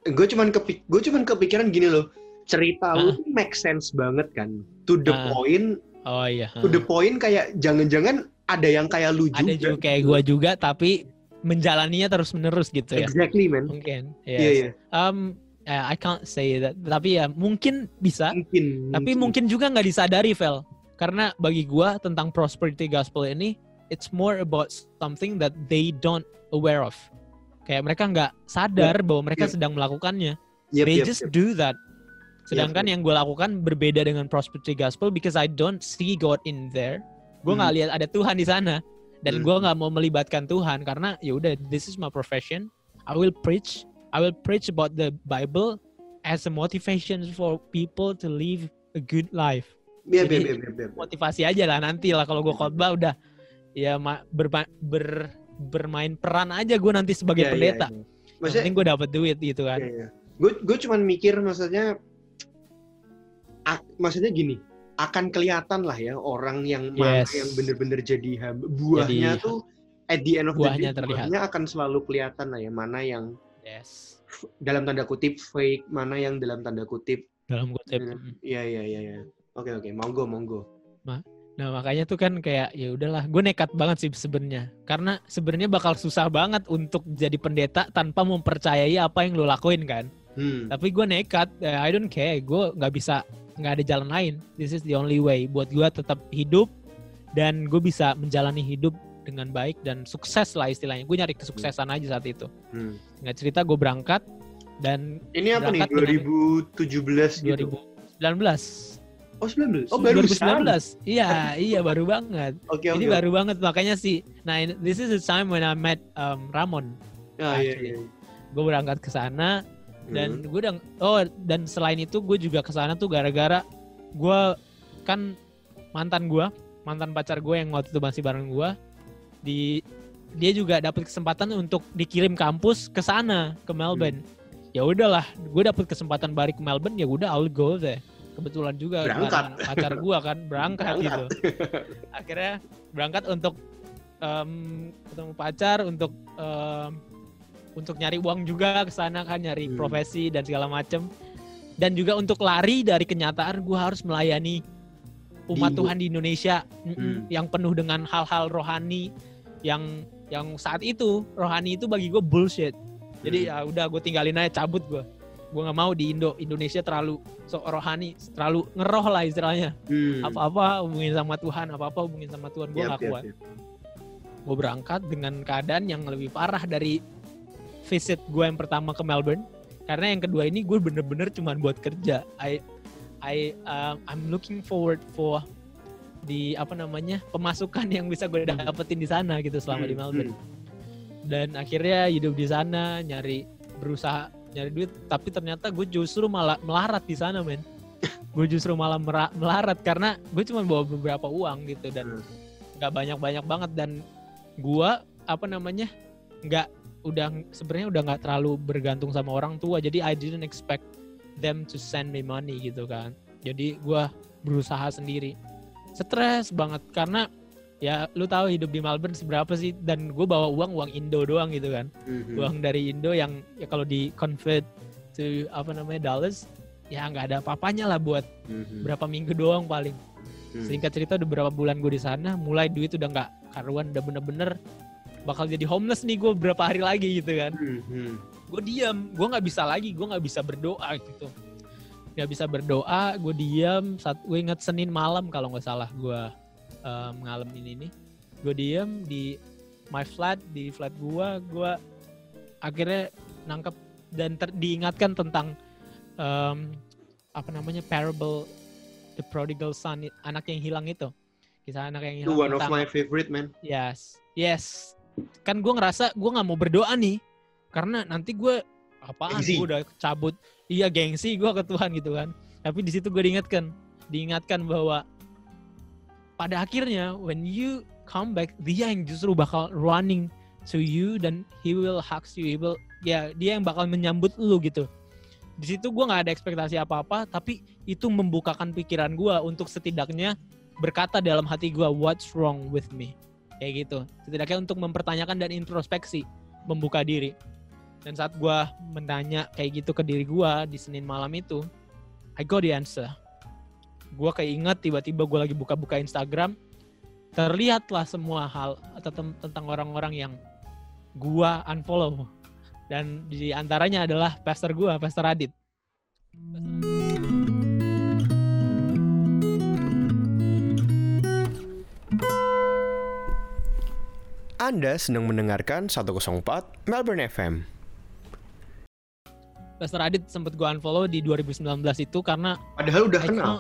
gue cuman kepik gue cuman kepikiran gini loh. Cerita lu Ah. tuh make sense banget kan. To the Ah. point, oh iya, to the point kayak jangan-jangan ada yang kayak lu juga. ada juga kayak gue juga, tapi menjalaninya terus menerus gitu ya. Exactly man. Mungkin. Iya Yes. iya. Um, eh, I can't say that. Tapi ya mungkin bisa. Mungkin. Tapi mungkin juga nggak disadari, Vel. Karena bagi gua tentang prosperity gospel ini, it's more about something that they don't aware of. Kayak mereka nggak sadar bahwa mereka Yep. sedang melakukannya. Yep, they yep, just yep. do that. Sedangkan Yep, yang gue lakukan berbeda dengan prosperity gospel because I don't see God in there. Gue nggak Hmm. lihat ada Tuhan di sana dan Hmm. gue nggak mau melibatkan Tuhan karena ya udah this is my profession. I will preach. I will preach about the Bible as a motivation for people to live a good life. Yep, Jadi, yep, yep, yep, yep. Motivasi aja lah nanti lah kalau gue khotbah udah ya ma- berma- ber- bermain peran aja gue nanti sebagai Iya, iya, pendeta. iya. Yang Maksudnya, gue dapat duit gitu kan. Gue gue cuman mikir maksudnya, ak- maksudnya gini, akan kelihatan lah ya orang yang mana Yes. yang bener-bener jadi hamba. Buahnya Jadi- tuh at the end of the day, terlihat. buahnya akan selalu kelihatan lah ya mana yang Yes. dalam tanda kutip fake, mana yang dalam tanda kutip. Dalam kutip. Iya iya iya. iya. Oke oke, monggo monggo. Nah makanya tuh kan kayak ya udahlah, gue nekat banget sih sebenarnya. Karena sebenarnya bakal susah banget untuk jadi pendeta tanpa mempercayai apa yang lo lakuin kan. Hmm. Tapi gue nekat, eh, I don't care, gue nggak bisa, nggak ada jalan lain. This is the only way buat gue tetap hidup dan gue bisa menjalani hidup dengan baik dan sukses lah istilahnya. Gue nyari kesuksesan aja saat itu. Hmm. Nggak cerita gue berangkat dan Ini apa nih? Berangkat dengan- 2017 gitu. 2019. Oh 19. Oh baru 2019. Iya, iya baru banget. Oke oke. Ini baru banget makanya sih. Nah, this is the time when I met um, Ramon. Ah, iya, actually. iya. gue berangkat ke sana dan Hmm. gue udah oh dan selain itu gue juga ke sana tuh gara-gara gue kan mantan gue mantan pacar gue yang waktu itu masih bareng gue di dia juga dapat kesempatan untuk dikirim kampus ke sana ke Melbourne ya udahlah gue dapet kesempatan balik ke Melbourne ya udah I'll go there kebetulan juga Berangkat. bareng pacar gue kan berangkat, Berangkat. gitu akhirnya berangkat untuk em, ketemu pacar untuk em, untuk nyari uang juga ke sana kan nyari Hmm. profesi dan segala macem dan juga untuk lari dari kenyataan gue harus melayani umat Di- Tuhan di Indonesia Hmm. yang penuh dengan hal-hal rohani yang yang saat itu rohani itu bagi gue bullshit jadi Hmm. ya udah gue tinggalin aja cabut gue gue nggak mau di Indo Indonesia terlalu sok rohani terlalu ngeroh lah istilahnya. Hmm. apa-apa hubungin sama Tuhan apa-apa hubungin sama Tuhan gue nggak yap, kuat. gue berangkat dengan keadaan yang lebih parah dari visit gue yang pertama ke Melbourne. Karena yang kedua ini gue bener-bener cuma buat kerja. I I uh, I'm looking forward for di apa namanya pemasukan yang bisa gue dapetin di sana gitu selama di Hmm, Melbourne. dan akhirnya hidup di sana nyari berusaha nyari duit tapi ternyata gue justru malah melarat di sana men. Gue justru malah melarat karena gue cuma bawa beberapa uang gitu dan Hmm. nggak banyak banyak banget dan gue apa namanya nggak udah sebenarnya udah nggak terlalu bergantung sama orang tua jadi I didn't expect them to send me money gitu kan. Jadi gue berusaha sendiri. Stres banget karena ya lu tahu hidup di Melbourne seberapa sih dan gue bawa uang uang Indo doang gitu kan Mhm. uang dari Indo yang ya kalau di convert to apa namanya dollars ya nggak ada apa-apanya lah buat Mhm. berapa minggu doang paling Hmm. singkat cerita udah berapa bulan gue di sana mulai duit udah nggak karuan udah bener-bener bakal jadi homeless nih gue berapa hari lagi gitu kan Mhm. gue diam gue nggak bisa lagi gue nggak bisa berdoa gitu nggak bisa berdoa gue diam saat gue inget Senin malam kalau nggak salah gue um, ngalamin ini gue diam di my flat di flat gue gue akhirnya nangkep dan ter- diingatkan tentang um, apa namanya parable the prodigal son anak yang hilang itu kisah anak yang Itu hilang one of tentang- my favorite man. Yes, yes. Kan gue ngerasa gue nggak mau berdoa nih, karena nanti gue apaan? Gue udah cabut. Iya gengsi gue ke Tuhan gitu kan. Tapi di situ gue diingatkan, diingatkan bahwa pada akhirnya when you come back, dia yang justru bakal running to you dan he will hugs you, he will ya dia yang bakal menyambut lu gitu. Di situ gue nggak ada ekspektasi apa-apa, tapi itu membukakan pikiran gue untuk setidaknya berkata dalam hati gue what's wrong with me? Kayak gitu. Setidaknya untuk mempertanyakan dan introspeksi membuka diri. Dan saat gue menanya kayak gitu ke diri gue di Senin malam itu I got the answer gue keinget tiba-tiba gue lagi buka-buka Instagram terlihatlah semua hal tentang orang-orang yang gue unfollow dan di antaranya adalah pastor gue pastor Adit Anda sedang mendengarkan 104 Melbourne FM. pastor Adit sempat gue unfollow di 2019 itu karena Padahal udah I kenal.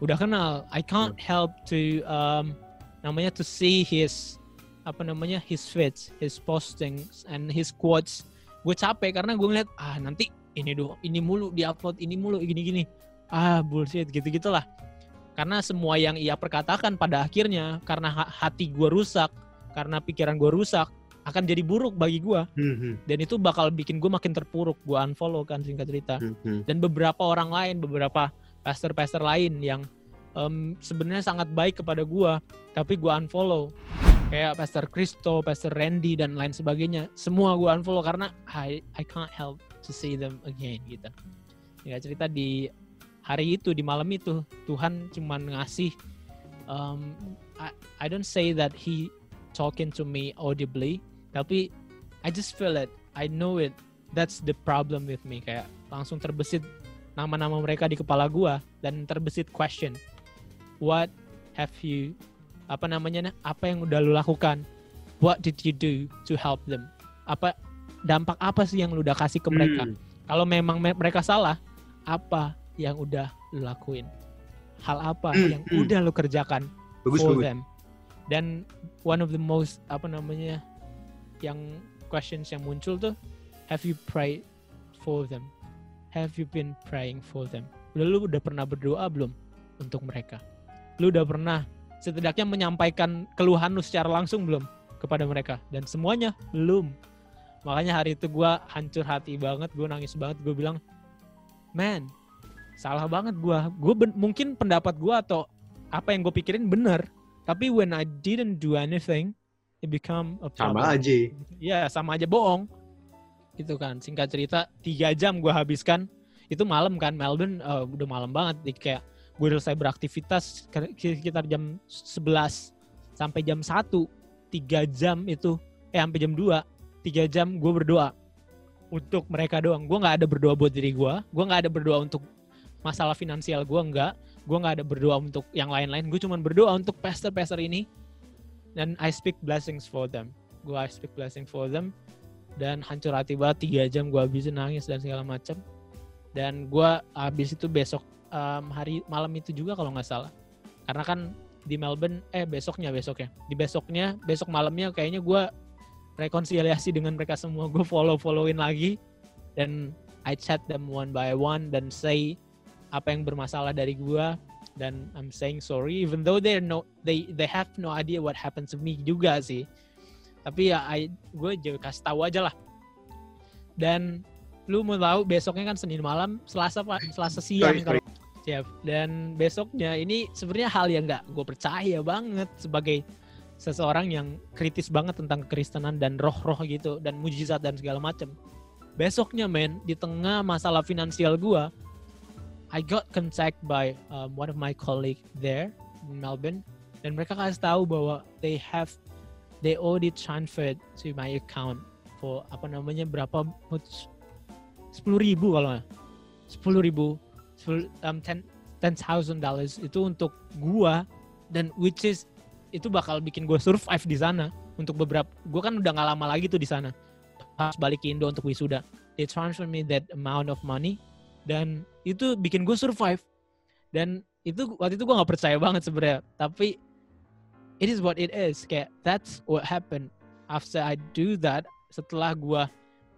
Udah kenal. I can't help to um, namanya to see his apa namanya his feeds, his postings and his quotes. Gue capek karena gue ngeliat ah nanti ini doh, ini mulu di upload, ini mulu gini-gini. Ah bullshit gitu-gitulah. Karena semua yang ia perkatakan pada akhirnya karena ha- hati gue rusak, karena pikiran gue rusak akan jadi buruk bagi gue Mhm. dan itu bakal bikin gue makin terpuruk. Gue unfollow kan singkat cerita Mhm. dan beberapa orang lain, beberapa pastor-pastor lain yang em, sebenarnya sangat baik kepada gua, tapi gua unfollow. Kayak Pastor Christo, Pastor Randy dan lain sebagainya. Semua gua unfollow karena I I can't help to see them again gitu. Ya cerita di hari itu di malam itu Tuhan cuman ngasih um, I, I don't say that he talking to me audibly, tapi I just feel it. I know it. That's the problem with me kayak langsung terbesit nama-nama mereka di kepala gua dan terbesit question. What have you apa namanya apa yang udah lu lakukan? What did you do to help them? Apa dampak apa sih yang lu udah kasih ke mereka? Hmm. kalau memang me- mereka salah apa yang udah lu lakuin? Hal apa Hmm, yang hmm. udah lu kerjakan Bagus for bagus. them? Dan one of the most apa namanya yang questions yang muncul tuh have you prayed for them have you been praying for them? Udah lu udah pernah berdoa belum untuk mereka? Lu udah pernah setidaknya menyampaikan keluhan lu secara langsung belum kepada mereka? Dan semuanya belum. Makanya hari itu gue hancur hati banget gue nangis banget gue bilang man salah banget gue gue mungkin pendapat gue atau apa yang gue pikirin bener tapi when I didn't do anything it become a problem. sama aja. Ya sama aja bohong gitu kan. Singkat cerita tiga jam gue habiskan. Itu malam kan Melbourne uh, udah malam banget. Kayak gue selesai beraktivitas sekitar jam 11 sampai jam 1 tiga jam itu eh sampai jam 2 tiga jam gue berdoa untuk mereka doang. Gue nggak ada berdoa buat diri gue gue nggak ada berdoa untuk masalah finansial gue nggak. Gue nggak ada berdoa untuk yang lain-lain. Gue cuma berdoa untuk pastor-pastor ini. Dan I speak blessings for them. Gue I speak blessing for them dan hancur hati banget tiga jam gue habisin nangis dan segala macam dan gue habis itu besok um, hari malam itu juga kalau nggak salah. Karena kan di Melbourne eh besoknya besok ya di besoknya besok malamnya kayaknya gue rekonsiliasi dengan mereka semua. Gue follow followin lagi dan I chat them one by one dan say apa yang bermasalah dari gue dan I'm saying sorry even though they no they they have no idea what happened to me juga sih tapi ya I gue juga kasih tahu aja lah. Dan lu mau tahu besoknya kan Senin malam Selasa Selasa siang kalau siap. Dan besoknya ini sebenarnya hal yang nggak gue percaya banget sebagai seseorang yang kritis banget tentang kekristenan dan roh-roh gitu dan mujizat dan segala macam besoknya men di tengah masalah finansial gue I got contact by um, one of my colleague there in Melbourne. Dan mereka kasih tahu bahwa they have they already transferred to my account for apa namanya berapa sepuluh ribu kalau sepuluh ribu um, ten ten thousand dollars itu untuk gua dan which is itu bakal bikin gue survive di sana untuk beberapa gue kan udah nggak lama lagi tuh di sana. Harus balik ke Indo untuk wisuda. They transfer me that amount of money dan itu bikin gue survive. Dan itu waktu itu gue nggak percaya banget sebenarnya. Tapi it is what it is kayak that's what happened after I do that setelah gue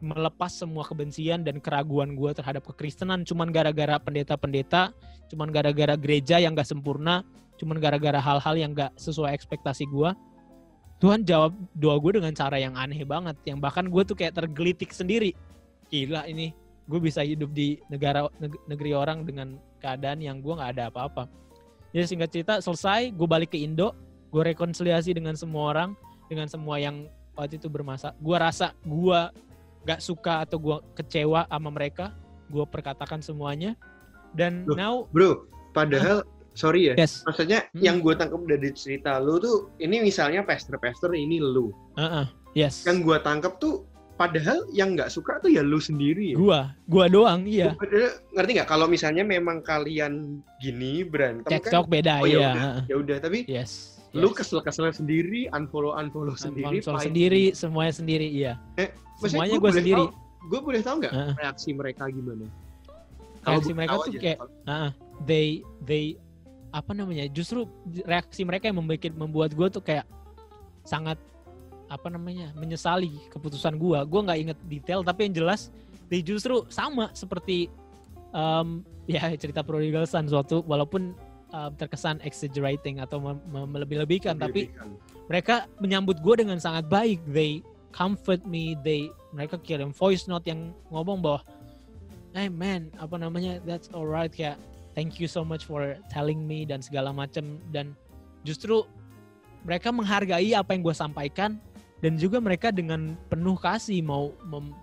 melepas semua kebencian dan keraguan gue terhadap kekristenan cuman gara-gara pendeta-pendeta, cuman gara-gara gereja yang gak sempurna, cuman gara-gara hal-hal yang gak sesuai ekspektasi gue. Tuhan jawab doa gue dengan cara yang aneh banget, yang bahkan gue tuh kayak tergelitik sendiri. Gila ini, gue bisa hidup di negara negeri orang dengan keadaan yang gue gak ada apa-apa. Jadi singkat cerita selesai, gue balik ke Indo, gue rekonsiliasi dengan semua orang, dengan semua yang waktu itu bermasalah. Gue rasa gue gak suka atau gue kecewa sama mereka gue perkatakan semuanya dan Loh, now bro padahal uh, sorry ya yes. maksudnya hmm. yang gue tangkap dari cerita lu tuh ini misalnya pester-pester ini lu uh -uh. yes yang gue tangkap tuh padahal yang nggak suka tuh ya lu sendiri ya? gua gua doang iya ngerti nggak kalau misalnya memang kalian gini berantem cekcok kan, beda oh, ya ya udah tapi yes lu kesel-kesel sendiri, unfollow unfollow sendiri, unfollow sendiri, semuanya sendiri, iya. Eh, semuanya gue sendiri. Gue boleh tahu nggak uh. reaksi mereka gimana? Reaksi mereka tuh aja. kayak, uh, they they apa namanya? Justru reaksi mereka yang membuat membuat gue tuh kayak sangat apa namanya menyesali keputusan gue. Gue nggak inget detail, tapi yang jelas they justru sama seperti um, ya cerita prodigal son suatu walaupun uh, terkesan exaggerating atau melebih-lebihkan tapi mereka menyambut gue dengan sangat baik. They comfort me they mereka kirim voice note yang ngomong bahwa hey man apa namanya that's alright kayak thank you so much for telling me dan segala macam. Dan justru mereka menghargai apa yang gue sampaikan dan juga mereka dengan penuh kasih mau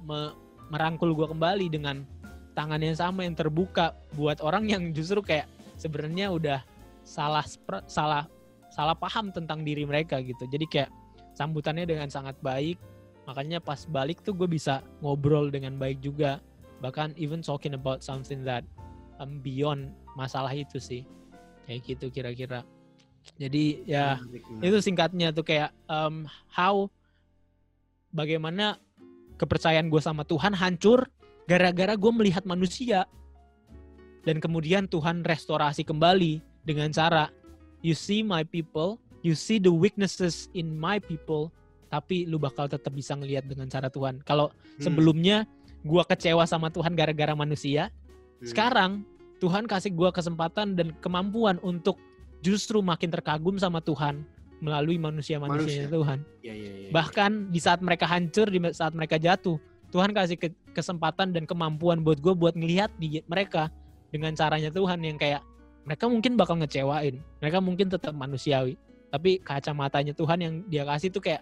me merangkul gue kembali dengan tangan yang sama yang terbuka buat orang yang justru kayak sebenarnya udah salah salah salah paham tentang diri mereka gitu. Jadi kayak sambutannya dengan sangat baik. Makanya pas balik tuh gue bisa ngobrol dengan baik juga. Bahkan even talking about something that um, beyond masalah itu sih. Kayak gitu kira-kira. Jadi ya itu singkatnya tuh kayak um, how bagaimana kepercayaan gue sama Tuhan hancur gara-gara gue melihat manusia dan kemudian Tuhan restorasi kembali dengan cara you see my people, you see the weaknesses in my people, tapi lu bakal tetap bisa ngelihat dengan cara Tuhan. Kalau Hmm. sebelumnya gua kecewa sama Tuhan gara-gara manusia, Hmm. sekarang Tuhan kasih gua kesempatan dan kemampuan untuk justru makin terkagum sama Tuhan melalui manusia-manusia Manusia. Tuhan. Ya, ya, ya. Bahkan di saat mereka hancur, di saat mereka jatuh, Tuhan kasih ke- kesempatan dan kemampuan buat gue buat ngelihat di mereka dengan caranya Tuhan yang kayak mereka mungkin bakal ngecewain, mereka mungkin tetap manusiawi, tapi kacamatanya Tuhan yang dia kasih tuh kayak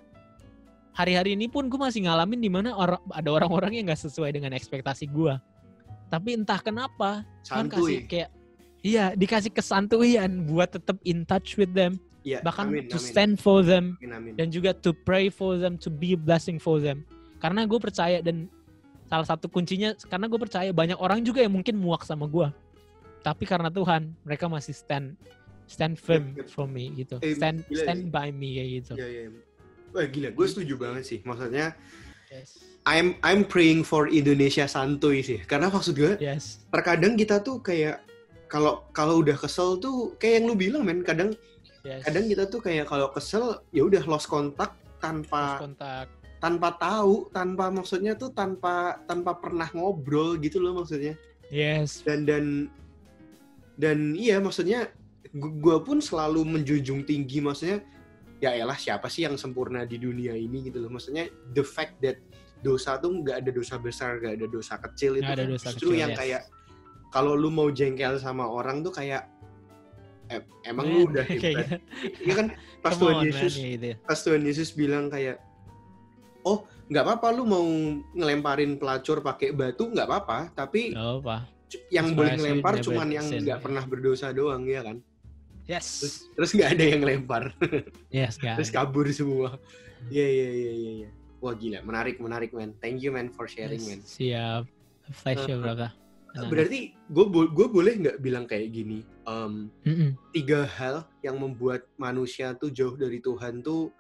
hari-hari ini pun gue masih ngalamin di mana orang ada orang-orang yang nggak sesuai dengan ekspektasi gue. Tapi entah kenapa Tuhan kasih kayak iya dikasih kesantuyan buat tetap in touch with them, Ya, bahkan amin, to amin. stand for them Amin, amin. dan juga to pray for them, to be a blessing for them. Karena gue percaya dan salah satu kuncinya karena gue percaya banyak orang juga yang mungkin muak sama gue, tapi karena Tuhan mereka masih stand stand firm for me gitu, Eh, stand gila stand by me kayak gitu. Ya, ya. Wah gila, gue setuju banget sih. Maksudnya, Yes, I'm I'm praying for Indonesia santuy sih. Karena maksud gue, yes, terkadang kita tuh kayak kalau kalau udah kesel tuh kayak yang lu bilang men, kadang yes. kadang kita tuh kayak kalau kesel ya udah lost kontak tanpa kontak. Tanpa tahu, tanpa maksudnya tuh tanpa tanpa pernah ngobrol gitu loh maksudnya. Yes, Dan dan dan iya maksudnya gu- gua pun selalu menjunjung tinggi maksudnya ya elah siapa sih yang sempurna di dunia ini gitu loh. Maksudnya the fact that dosa tuh nggak ada dosa besar, nggak ada dosa kecil itu Nggak ada kan dosa justru kecil, yang yes. kayak kalau lu mau jengkel sama orang tuh kayak eh, emang Man, lu udah kayak hebat. gitu. Iya kan pas Tuhan man, Yesus gitu. pas Tuhan Yesus bilang kayak oh nggak apa-apa lu mau ngelemparin pelacur pakai batu nggak apa-apa tapi Gak apa. yang boleh ngelempar cuman yang nggak ya. pernah berdosa doang ya kan Yes, terus nggak ada yang lempar yes, terus kabur semua iya iya iya iya iya. wah gila menarik menarik man thank you man for sharing man Siap. Pleasure, Uh, brother. Nah. berarti gue gue boleh nggak bilang kayak gini Em, Mm-mm. tiga hal yang membuat manusia tuh jauh dari Tuhan tuh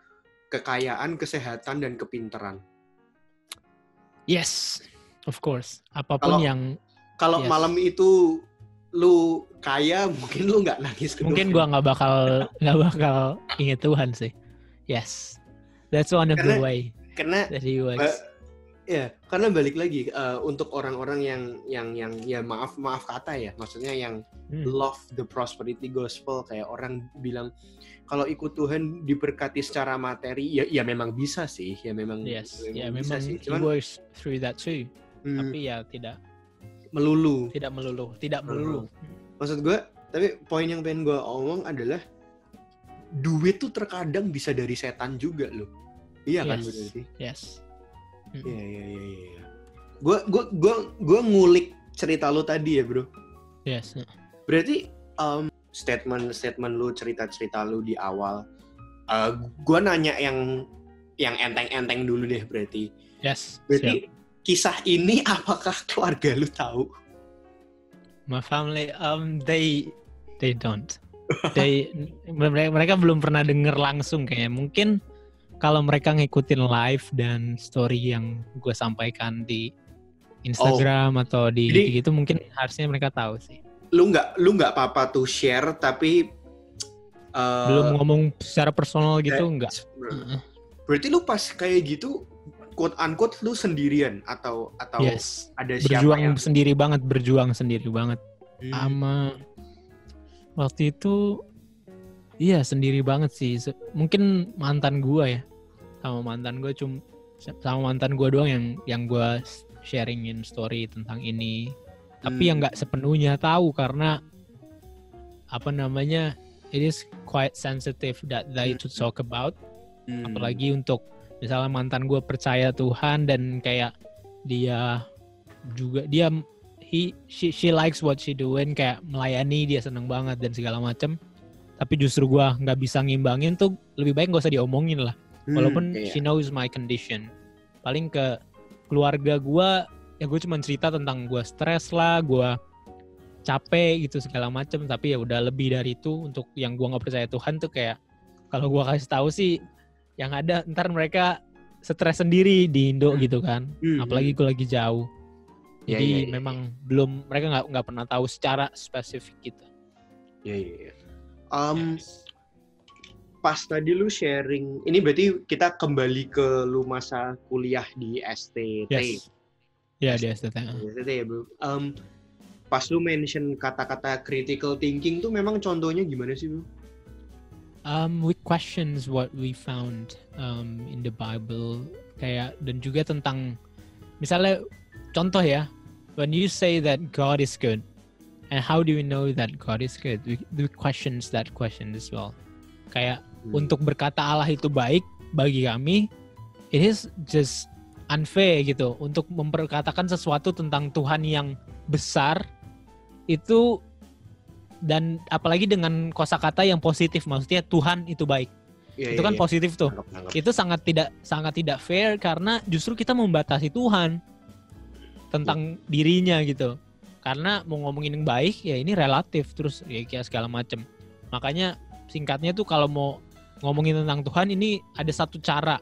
kekayaan kesehatan dan kepintaran Yes, of course. Apa pun Kalau- yang kalau Yes. malam itu lu kaya mungkin lu nggak nangis ke mungkin gua nggak bakal nggak bakal inget Tuhan sih. Yes, that's one of the Karena- way karena that he works. Ba- ya karena balik lagi eh, untuk orang-orang yang yang yang ya maaf maaf kata ya maksudnya yang Hmm. love the prosperity gospel kayak orang bilang kalau ikut Tuhan diberkati secara materi ya ya memang bisa sih ya memang Yes, memang ya bisa memang sih he cuman works through that too. hmm, Tapi ya tidak melulu tidak melulu, tidak melulu. maksud gue tapi poin yang pengen gue omong adalah duit tuh terkadang bisa dari setan juga loh iya kan Yes. berarti Yes. Mm. Iya iya iya iya. Gue gue gue gue ngulik cerita lu tadi ya bro. Yes. Berarti um, statement statement lu cerita cerita lu di awal. Uh, gue nanya yang yang enteng-enteng dulu deh berarti. Yes. Siap. Berarti kisah ini apakah keluarga lu tahu? My family um they they don't. They mereka, belum pernah denger langsung kayaknya. Mungkin kalau mereka ngikutin live dan story yang gue sampaikan di Instagram atau di Jadi- gitu mungkin harusnya mereka tahu sih. Lu nggak lu nggak apa-apa tuh share tapi uh, Belum ngomong secara personal gitu eh, enggak. Berarti lu pas kayak gitu quote unquote lu sendirian atau atau Yes. ada siapa Berjuang yang sendiri banget, berjuang sendiri banget. Hmm. sama waktu itu iya sendiri banget sih mungkin mantan gua ya sama mantan gua cum sama mantan gua doang yang yang gua sharingin story tentang ini tapi Hmm. yang nggak sepenuhnya tahu karena apa namanya it is quite sensitive that they to talk about Hmm. apalagi untuk misalnya mantan gue percaya Tuhan dan kayak dia juga dia he she, she likes what she doing kayak melayani dia seneng banget dan segala macem tapi justru gua nggak bisa ngimbangin tuh lebih baik gak usah diomongin lah Hmm, walaupun iya. she knows my condition paling ke keluarga gua ya gue cuma cerita tentang gua stres lah gua capek gitu segala macem tapi ya udah lebih dari itu untuk yang gua nggak percaya Tuhan tuh kayak kalau gua kasih tahu sih yang ada ntar mereka stres sendiri di Indo Hmm. gitu kan Hmm, apalagi gue lagi jauh Iya, jadi iya, iya. memang belum mereka nggak nggak pernah tahu secara spesifik gitu Iya iya. iya. Um, Yes. pas tadi lu sharing, ini berarti kita kembali ke lu masa kuliah di STT. Yes. Ya di STT. Di STT ya bro. Um, pas lu mention kata-kata critical thinking tuh memang contohnya gimana sih bro? Um, we questions what we found um, in the Bible kayak dan juga tentang misalnya contoh ya when you say that God is good and how do we know that God is good we, we questions that question as well kayak hmm. untuk berkata Allah itu baik bagi kami it is just unfair gitu untuk memperkatakan sesuatu tentang Tuhan yang besar itu dan apalagi dengan kosakata yang positif maksudnya Tuhan itu baik Ya, itu ya, kan ya. positif tuh. Anggap, anggap. Itu sangat tidak sangat tidak fair karena justru kita membatasi Tuhan tentang ya. dirinya gitu. Karena mau ngomongin yang baik ya ini relatif terus ya kayak segala macem. Makanya singkatnya tuh kalau mau ngomongin tentang Tuhan ini ada satu cara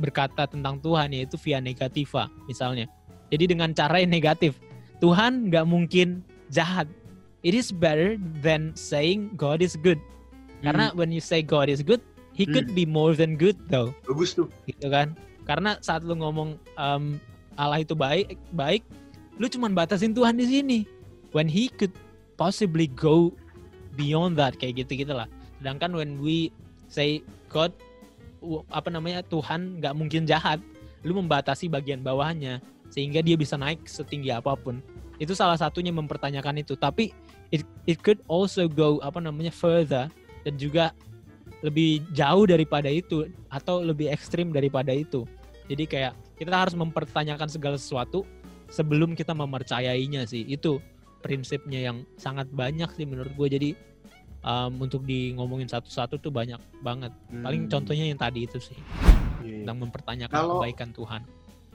berkata tentang Tuhan yaitu via negativa misalnya. Jadi dengan cara yang negatif. Tuhan nggak mungkin jahat. It is better than saying God is good. Karena hmm. when you say God is good, he hmm. could be more than good though. Bagus tuh. Gitu kan? Karena saat lu ngomong um, Allah itu baik, baik, lu cuma batasin Tuhan di sini. When he could possibly go beyond that kayak gitu gitulah. Sedangkan when we say God apa namanya Tuhan nggak mungkin jahat, lu membatasi bagian bawahnya sehingga dia bisa naik setinggi apa pun. Itu salah satunya mempertanyakan itu. Tapi it it could also go apa namanya further dan juga lebih jauh daripada itu atau lebih ekstrim daripada itu. Jadi kayak kita harus mempertanyakan segala sesuatu sebelum kita mempercayainya sih. Itu prinsipnya yang sangat banyak sih menurut gue. Jadi um, untuk di ngomongin satu-satu tuh banyak banget. Hmm. Paling contohnya yang tadi itu sih. Yeah. Iya. Tentang mempertanyakan Kalau... kebaikan Tuhan.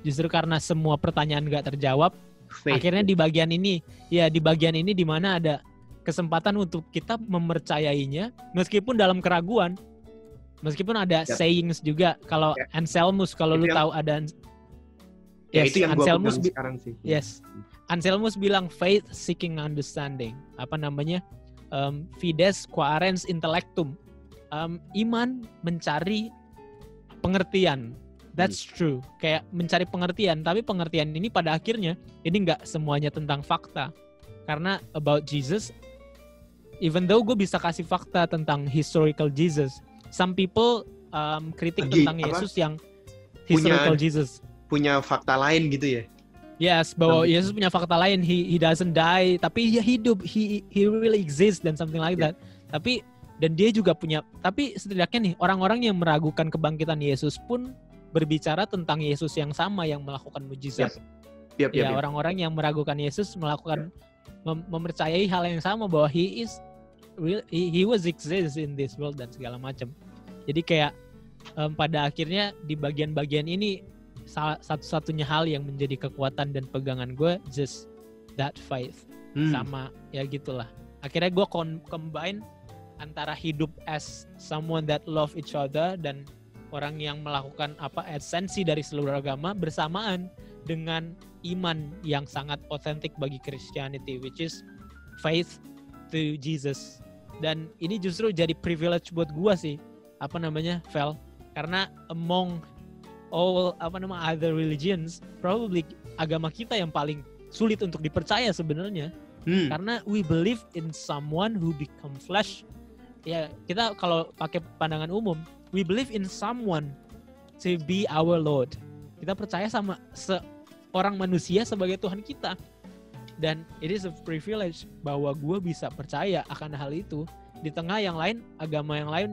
Justru karena semua pertanyaan gak terjawab, Faith. akhirnya di bagian ini, ya di bagian ini di mana ada kesempatan untuk kita mempercayainya meskipun dalam keraguan. Meskipun ada ya. sayings juga kalau ya. Anselmus kalau lu tahu ada ya, yes, itu yang Anselmus sekarang sih. Yes. Anselmus bilang faith seeking understanding. Apa namanya? Um, fides quaerens intellectum. Um, iman mencari pengertian. That's hmm. true. Kayak mencari pengertian, tapi pengertian ini pada akhirnya ini nggak semuanya tentang fakta. Karena about Jesus even though gue bisa kasih fakta tentang historical Jesus, some people um, kritik Lagi, tentang Yesus yang historical punya, Jesus. Punya fakta lain gitu ya? Yes, bahwa Yesus punya fakta lain. He he doesn't die, tapi dia hidup. He he really exists dan something like yeah. that. Tapi dan dia juga punya. Tapi setidaknya nih orang-orang yang meragukan kebangkitan Yesus pun berbicara tentang Yesus yang sama yang melakukan mujizat. Yep. Yep, yep, ya orang-orang yang meragukan Yesus melakukan mem mempercayai hal yang sama bahwa he is real he, he was exist in this world dan segala macam. Jadi kayak um, pada akhirnya di bagian-bagian ini satu-satunya hal yang menjadi kekuatan dan pegangan gue just that faith hmm. sama ya gitulah. Akhirnya gue combine antara hidup as someone that love each other dan orang yang melakukan apa esensi dari seluruh agama bersamaan dengan iman yang sangat otentik bagi Christianity which is faith to Jesus dan ini justru jadi privilege buat gua sih apa namanya Vel karena among all apa nama other religions probably agama kita yang paling sulit untuk dipercaya sebenarnya. Hmm. karena we believe in someone who become flesh. Ya kita kalau pakai pandangan umum we believe in someone to be our Lord. Kita percaya sama se orang manusia sebagai Tuhan kita. Dan it is a privilege bahwa gue bisa percaya akan hal itu. Di tengah yang lain agama yang lain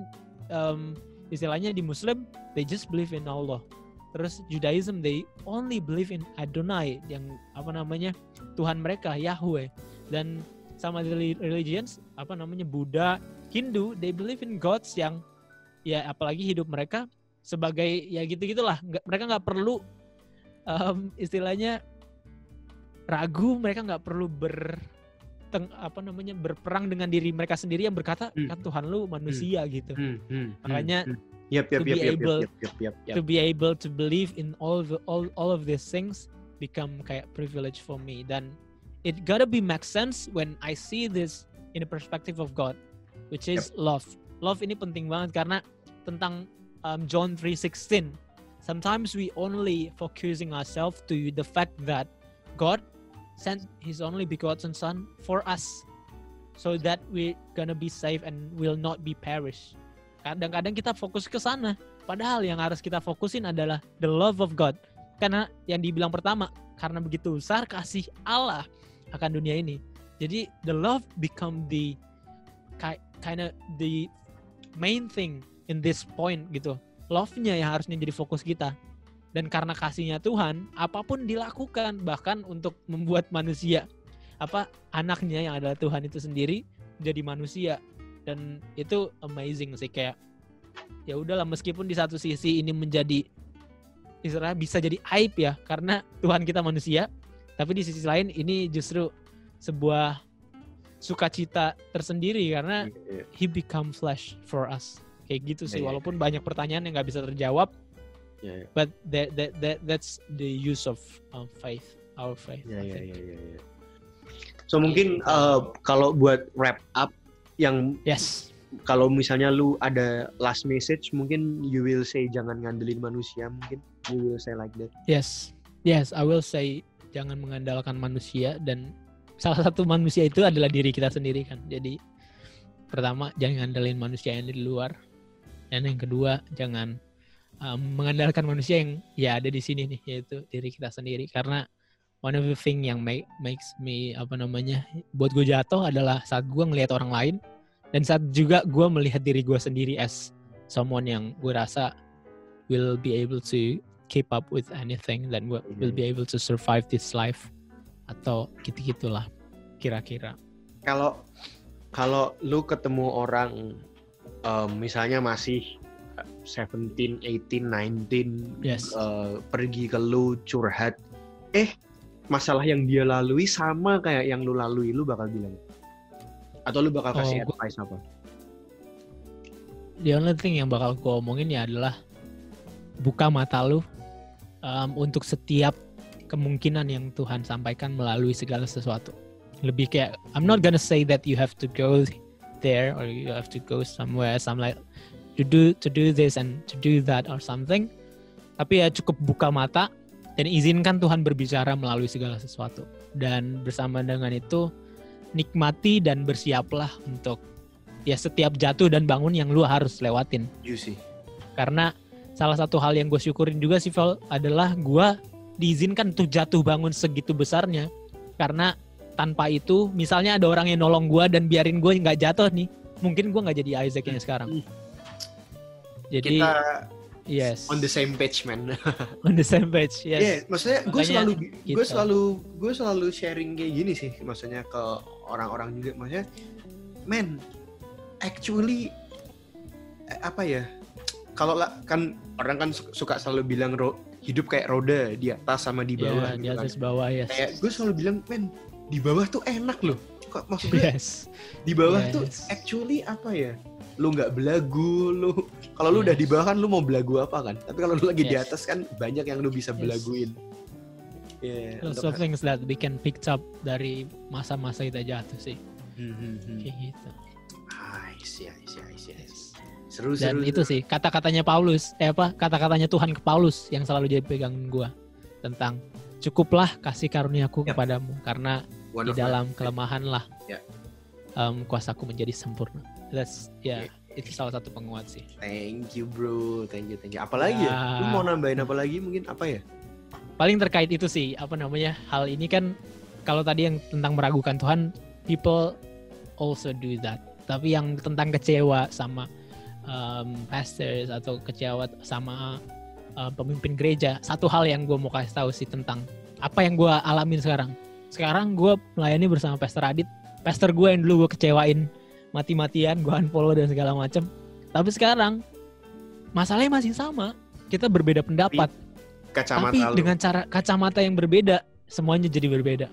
um, istilahnya di Muslim they just believe in Allah terus Judaism they only believe in Adonai yang apa namanya Tuhan mereka Yahweh dan sama religions apa namanya Buddha Hindu they believe in gods yang ya apalagi hidup mereka sebagai ya gitu gitulah mereka nggak perlu um, istilahnya ragu mereka nggak perlu ber teng, apa namanya berperang dengan diri mereka sendiri yang berkata hmm. kan Tuhan lu manusia hmm. gitu hmm. Hmm. makanya hmm. Yep, yep, to be yep, able yep, yep, yep, yep. to be able to believe in all the all all of these things become kayak privilege for me dan it gotta be make sense when I see this in the perspective of God which is yep. love love ini penting banget karena tentang um, John 3:16. Sometimes we only focusing ourselves to the fact that God sent His only begotten Son for us, so that we gonna be safe and will not be perish. Kadang-kadang kita fokus ke sana, padahal yang harus kita fokusin adalah the love of God. Karena yang dibilang pertama, karena begitu besar kasih Allah akan dunia ini. Jadi the love become the kind of the main thing in this point gitu. Love-nya yang harusnya jadi fokus kita. Dan karena kasihnya Tuhan, apa pun dilakukan bahkan untuk membuat manusia apa anaknya yang adalah Tuhan itu sendiri jadi manusia dan itu amazing sih kayak ya udahlah meskipun di satu sisi ini menjadi istilah bisa jadi aib ya karena Tuhan kita manusia tapi di sisi lain ini justru sebuah sukacita tersendiri karena yeah, yeah. he become flesh for us kayak gitu sih yeah, yeah. walaupun banyak pertanyaan yang nggak bisa terjawab yeah, yeah. but that, that that that's the use of um, faith our faith yeah, yeah, yeah, yeah, yeah. so mungkin uh, kalau buat wrap up yang yes. kalau misalnya lu ada last message mungkin you will say jangan ngandelin manusia mungkin you will say like that. Yes. Yes I will say jangan mengandalkan manusia dan salah satu manusia itu adalah diri kita sendiri kan. Jadi pertama jangan ngandelin manusia yang di luar. Dan yang kedua jangan um, mengandalkan manusia yang ya ada di sini nih yaitu diri kita sendiri. Karena one of the thing yang make, makes me apa namanya buat gue jatuh adalah saat gue ngelihat orang lain dan saat juga gue melihat diri gue sendiri as someone yang gue rasa will be able to keep up with anything then will, will be able to survive this life atau gitu gitulah kira-kira kalau kalau lu ketemu orang um, misalnya masih 17, 18, 19 yes. uh, pergi ke lu curhat eh masalah yang dia lalui sama kayak yang lu lalui lu bakal bilang atau lu bakal kasih oh, advice apa? The only thing yang bakal gue omongin ya adalah buka mata lu um, untuk setiap kemungkinan yang Tuhan sampaikan melalui segala sesuatu. Lebih kayak I'm not gonna say that you have to go there or you have to go somewhere some like to do to do this and to do that or something. Tapi ya cukup buka mata dan izinkan Tuhan berbicara melalui segala sesuatu. Dan bersama dengan itu nikmati dan bersiaplah untuk ya setiap jatuh dan bangun yang lu harus lewatin. See. Karena salah satu hal yang gue syukurin juga sih Val adalah gue diizinkan untuk jatuh bangun segitu besarnya karena tanpa itu misalnya ada orang yang nolong gue dan biarin gue nggak jatuh nih mungkin gue nggak jadi Isaac ini sekarang jadi kita yes on the same page man on the same page yes yeah, maksudnya gue selalu gitu. gue selalu gue selalu sharing kayak gini sih maksudnya ke orang-orang juga maksudnya man actually eh, apa ya kalau kan orang kan suka selalu bilang ro, hidup kayak roda di atas sama di bawah. Yeah, gitu di kan. atas kan. bawah ya. Yes. Kayak gue selalu bilang, men di bawah tuh enak loh. Kok maksudnya? Yes. Di bawah yes. tuh actually apa ya? Lu nggak belagu, lu kalau lu yes. udah di bawah kan lu mau belagu apa kan? Tapi kalau lu lagi yes. di atas kan banyak yang lu bisa yes. belaguin. Yeah, Lots of things that we can pick up dari masa-masa kita jatuh sih. Hmm, hmm, hmm. Kayak gitu. I see, I see, I see. Seru, Dan seru, itu sih kata-katanya Paulus, eh apa kata-katanya Tuhan ke Paulus yang selalu jadi pegangan gue tentang cukuplah kasih karuniaku ya. kepadamu karena One di dalam kelemahan lah ya. um, kuasaku menjadi sempurna. That's ya yeah, yeah. itu salah satu penguat sih. Thank you bro, thank you thank you. Apalagi ya? ya? Lu mau nambahin apa lagi mungkin apa ya? Paling terkait itu sih apa namanya hal ini kan kalau tadi yang tentang meragukan Tuhan, people also do that. Tapi yang tentang kecewa sama um, pastors atau kecewa sama uh, pemimpin gereja satu hal yang gue mau kasih tahu sih tentang apa yang gue alamin sekarang sekarang gue melayani bersama pastor Adit pastor gue yang dulu gue kecewain mati-matian gue unfollow dan segala macam tapi sekarang masalahnya masih sama kita berbeda pendapat kacamata tapi lu. dengan cara kacamata yang berbeda semuanya jadi berbeda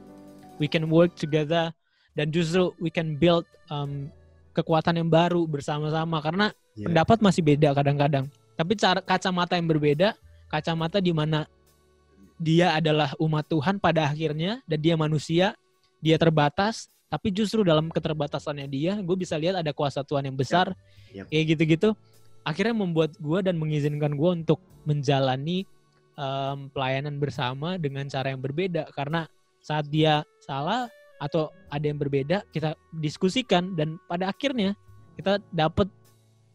we can work together dan justru we can build um, kekuatan yang baru bersama-sama karena yeah. pendapat masih beda kadang-kadang. Tapi cara kacamata yang berbeda, kacamata di mana dia adalah umat Tuhan pada akhirnya dan dia manusia, dia terbatas, tapi justru dalam keterbatasannya dia, gue bisa lihat ada kuasa Tuhan yang besar, yep. Yep. kayak gitu-gitu. akhirnya membuat gue dan mengizinkan gue untuk menjalani um, pelayanan bersama dengan cara yang berbeda karena saat dia salah atau ada yang berbeda kita diskusikan dan pada akhirnya kita dapat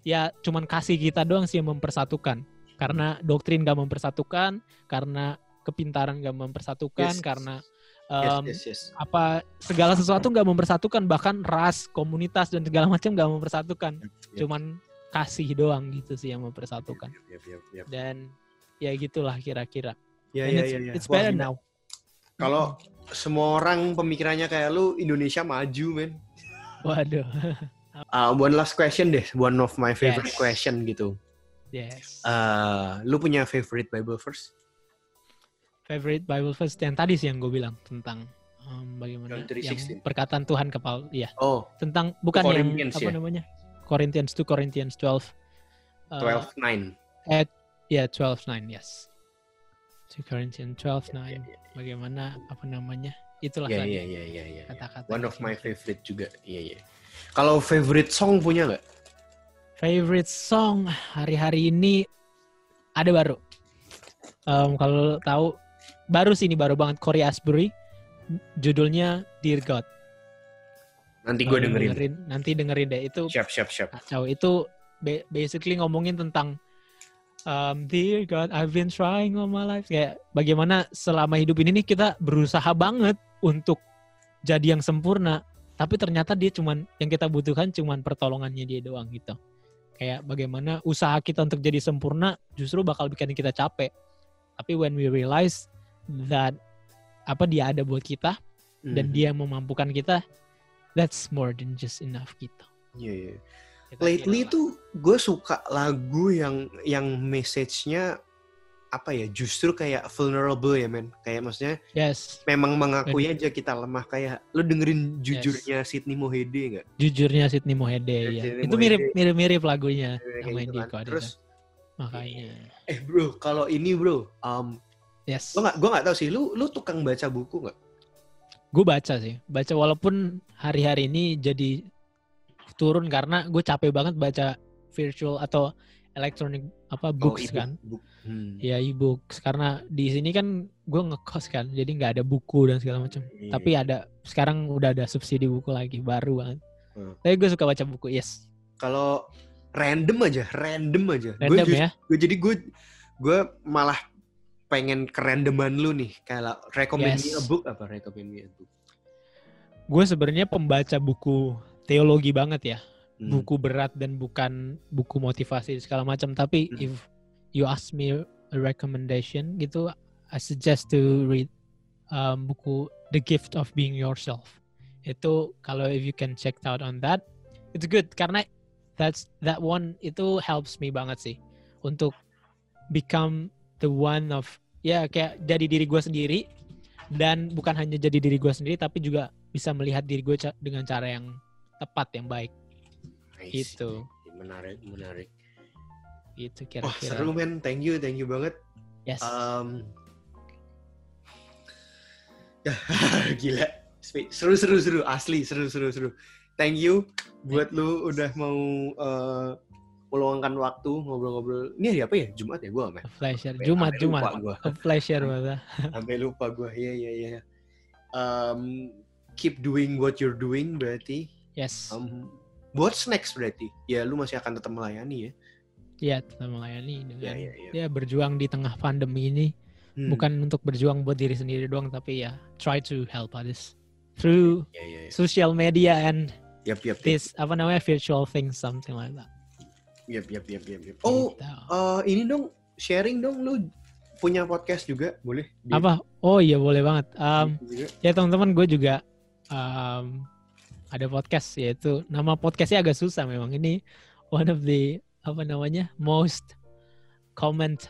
ya cuman kasih kita doang sih yang mempersatukan karena doktrin gak mempersatukan karena kepintaran gak mempersatukan Yes. karena um, yes, yes, yes. apa segala sesuatu nggak mempersatukan bahkan ras komunitas dan segala macam nggak mempersatukan Yep. cuman kasih doang gitu sih yang mempersatukan Yap, yap, yap. dan ya gitulah kira-kira Ya, ya, it's, ya, ya. it's Wah, better gila. now Kalau semua orang pemikirannya kayak lu, Indonesia maju, men. waduh Uh, one last question deh, one of my favorite Yes. question gitu. yes Uh, lu punya favorite Bible verse? Favorite Bible verse yang tadi sih yang gue bilang tentang um, bagaimana John 3:16. yang perkataan Tuhan ke Paul ya Oh, tentang bukan yang apa ya? namanya Corinthians 2 Corinthians 12 Uh, 12 9. ya 12 9 yes 2 Corinthians 12 9 Ya, ya, bagaimana apa namanya itulah ya, tadi ya, ya, ya, ya. kata-kata One of my favorite juga. Iya, iya. Kalau favorite song punya nggak? favorite song hari-hari ini ada baru Em, kalau tahu baru sih ini baru banget Corey Asbury. Judulnya Dear God. Nanti gue Kalau dengerin. nanti dengerin deh. Itu Siap, siap, siap. kacau. Itu ba- basically ngomongin tentang um, Dear God I've been trying all my life. Kayak bagaimana selama hidup ini nih kita berusaha banget untuk jadi yang sempurna tapi ternyata dia cuman yang kita butuhkan cuman pertolongannya dia doang gitu. Kayak bagaimana usaha kita untuk jadi sempurna justru bakal bikin kita capek. Tapi when we realize that apa dia ada buat kita dan Mhm. dia memampukan kita that's more than just enough gitu Iya, iya. Kita Lately tuh gue suka lagu yang yang message-nya apa ya justru kayak vulnerable ya men kayak maksudnya yes memang mengakui aja kita lemah kayak lu dengerin jujurnya Sydney Mohede nggak jujurnya Sydney Mohede ya. Sydney Itu mirip mirip mirip lagunya yang main gitu kan. Terus makanya. eh bro kalau ini bro um, Yes. lo nggak gue nggak tahu sih lu lu tukang baca buku nggak Gue baca sih. Baca walaupun hari-hari ini jadi turun karena gue capek banget baca virtual atau electronic apa books ebook. kan. Book. Hmm. Ya e-books karena di sini kan gue ngekos kan. Jadi nggak ada buku dan segala macam. Iya. Tapi ada sekarang udah ada subsidi buku lagi baru banget. Hmm. Tapi gue suka baca buku. Yes. kalau random aja random aja Random Gua ya. gue jadi gue gue malah pengen kerandoman lu nih kalau recommend me Yes. a book apa recommend me a book Gue sebenarnya pembaca buku teologi banget ya. Hmm. buku berat dan bukan buku motivasi segala macam tapi Hmm. if you ask me a recommendation gitu I suggest to read um, buku The Gift of Being Yourself itu kalau if you can check out on that it's good karena that's that one itu helps me banget sih untuk become the one of ya kayak jadi diri gue sendiri. Dan bukan hanya jadi diri gue sendiri tapi juga bisa melihat diri gue ca- dengan cara yang tepat yang baik. Gitu. Menarik menarik. Gitu wah kira-kira. seru men. Thank you thank you banget. Yes. Um, ya gila seru seru seru. Asli seru seru seru. Thank you. Buat lu udah mau uh, meluangkan waktu ngobrol-ngobrol. Ini hari apa ya? Jumat ya? Gua men pleasure Sampai- Jumat sampai Jumat. gua. Pleasure banget sampai lupa gua. Iya iya iya. Um, keep doing what you're doing berarti. Yes. Um, what's next berarti? Ya lu masih akan tetap melayani ya? Ya tetap melayani ya dengan ya ya ya berjuang di tengah pandemi ini. Hmm, bukan untuk berjuang buat diri sendiri doang tapi ya try to help others through ya ya ya social media and yap yap yap. this apa namanya virtual things something like that yap yap yap, yap. oh Gitu. eh, ini dong sharing dong lu punya podcast juga boleh? Di- apa? Oh iya boleh banget. Um, juga. ya teman-teman gue juga um, ada podcast yaitu nama podcastnya agak susah memang. Ini one of the apa namanya most comment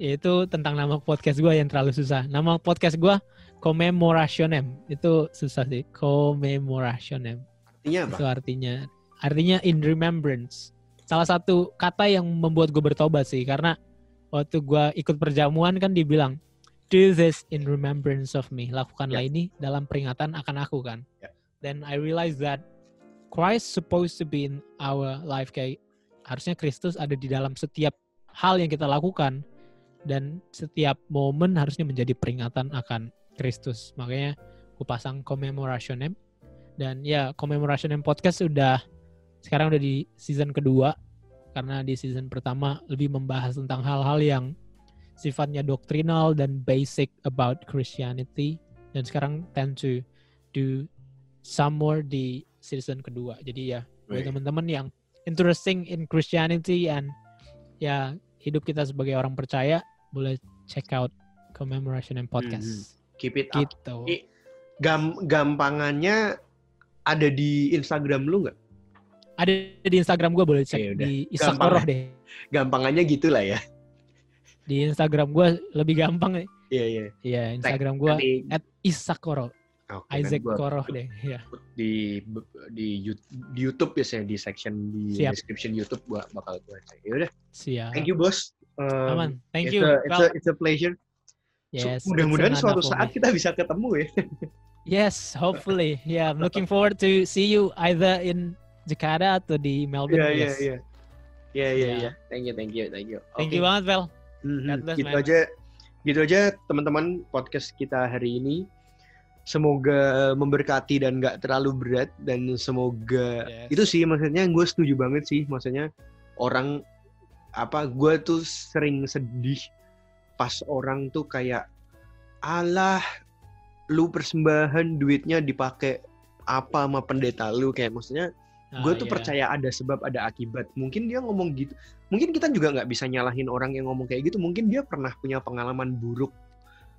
yaitu tentang nama podcast gue yang terlalu susah. Nama podcast gue commemorationem itu susah sih commemorationem artinya apa? Itu artinya artinya in remembrance salah satu kata yang membuat gue bertobat sih karena waktu gue ikut perjamuan kan dibilang do this in remembrance of me lakukanlah ini dalam peringatan akan aku kan Ya. then I realized that Christ supposed to be in our life kayak harusnya Kristus ada di dalam setiap hal yang kita lakukan dan setiap momen harusnya menjadi peringatan akan Kristus. Makanya aku pasang commemoration name dan ya commemoration name podcast udah sekarang udah di season kedua karena di season pertama lebih membahas tentang hal-hal yang sifatnya doktrinal dan basic about Christianity dan sekarang tend to do some more di season kedua. Jadi ya buat teman-teman yang interesting in Christianity and ya hidup kita sebagai orang percaya boleh check out commemoration and podcast Keep it up. gitu. Gam gampangannya ada di Instagram lu nggak? Ada di Instagram gue boleh cek Ya udah. di Gampang Isakoroh ya. deh. Gampangannya gitulah ya. Di Instagram gue lebih gampang. Iya iya. Ya Instagram gue Nanti at Isakoro. oke, Isaac nanti gua Koroh deh. Ya. di di di YouTube biasanya di section di Siap. description YouTube gua bakal gua cek. Ya udah, Siap. thank you bos. Um, Aman. Thank it's you. A, it's, a, it's a pleasure. So, yes. mudah-mudahan it's an suatu saat me. kita bisa ketemu ya. Yes, hopefully. Yeah, I'm looking forward to see you either in Jakarta atau di Melbourne. Iya iya iya. Iya iya Ya. iya. Thank you thank you thank you. Thank Oke. you banget, Vel. Mhm, bless, gitu man. aja gitu aja teman-teman podcast kita hari ini semoga memberkati dan nggak terlalu berat dan semoga Yes. itu sih maksudnya gue setuju banget sih maksudnya orang apa gue tuh sering sedih pas orang tuh kayak alah lu persembahan duitnya dipakai apa sama pendeta lu kayak maksudnya gue Ah, tuh iya. percaya ada sebab ada akibat. Mungkin dia ngomong gitu. Mungkin kita juga nggak bisa nyalahin orang yang ngomong kayak gitu. Mungkin dia pernah punya pengalaman buruk.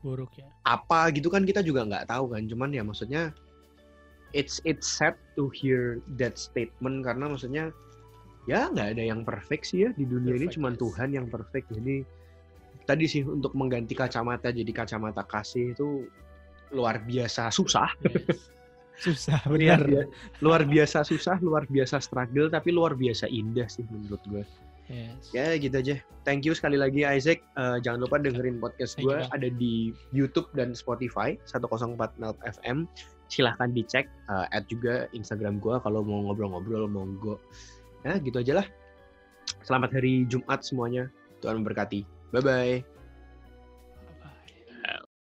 Buruk ya. apa gitu kan kita juga nggak tahu kan. Cuman ya maksudnya it's it's sad to hear that statement. Karena maksudnya ya nggak ada yang perfect sih ya di dunia ini. Perfect, cuman yes. Tuhan yang perfect. Jadi tadi sih untuk mengganti kacamata jadi kacamata kasih itu luar biasa susah. Yes. Susah luar, benar. bia- luar biasa susah luar biasa struggle tapi luar biasa indah sih menurut gue Yes. ya gitu aja. Thank you sekali lagi Isaac. Eh, jangan lupa dengerin podcast gue ada di YouTube dan Spotify 104 Melp FM silahkan dicek Eh, add juga Instagram gue kalau mau ngobrol-ngobrol monggo. Ya gitu aja lah. Selamat hari Jumat semuanya. Tuhan memberkati. Bye bye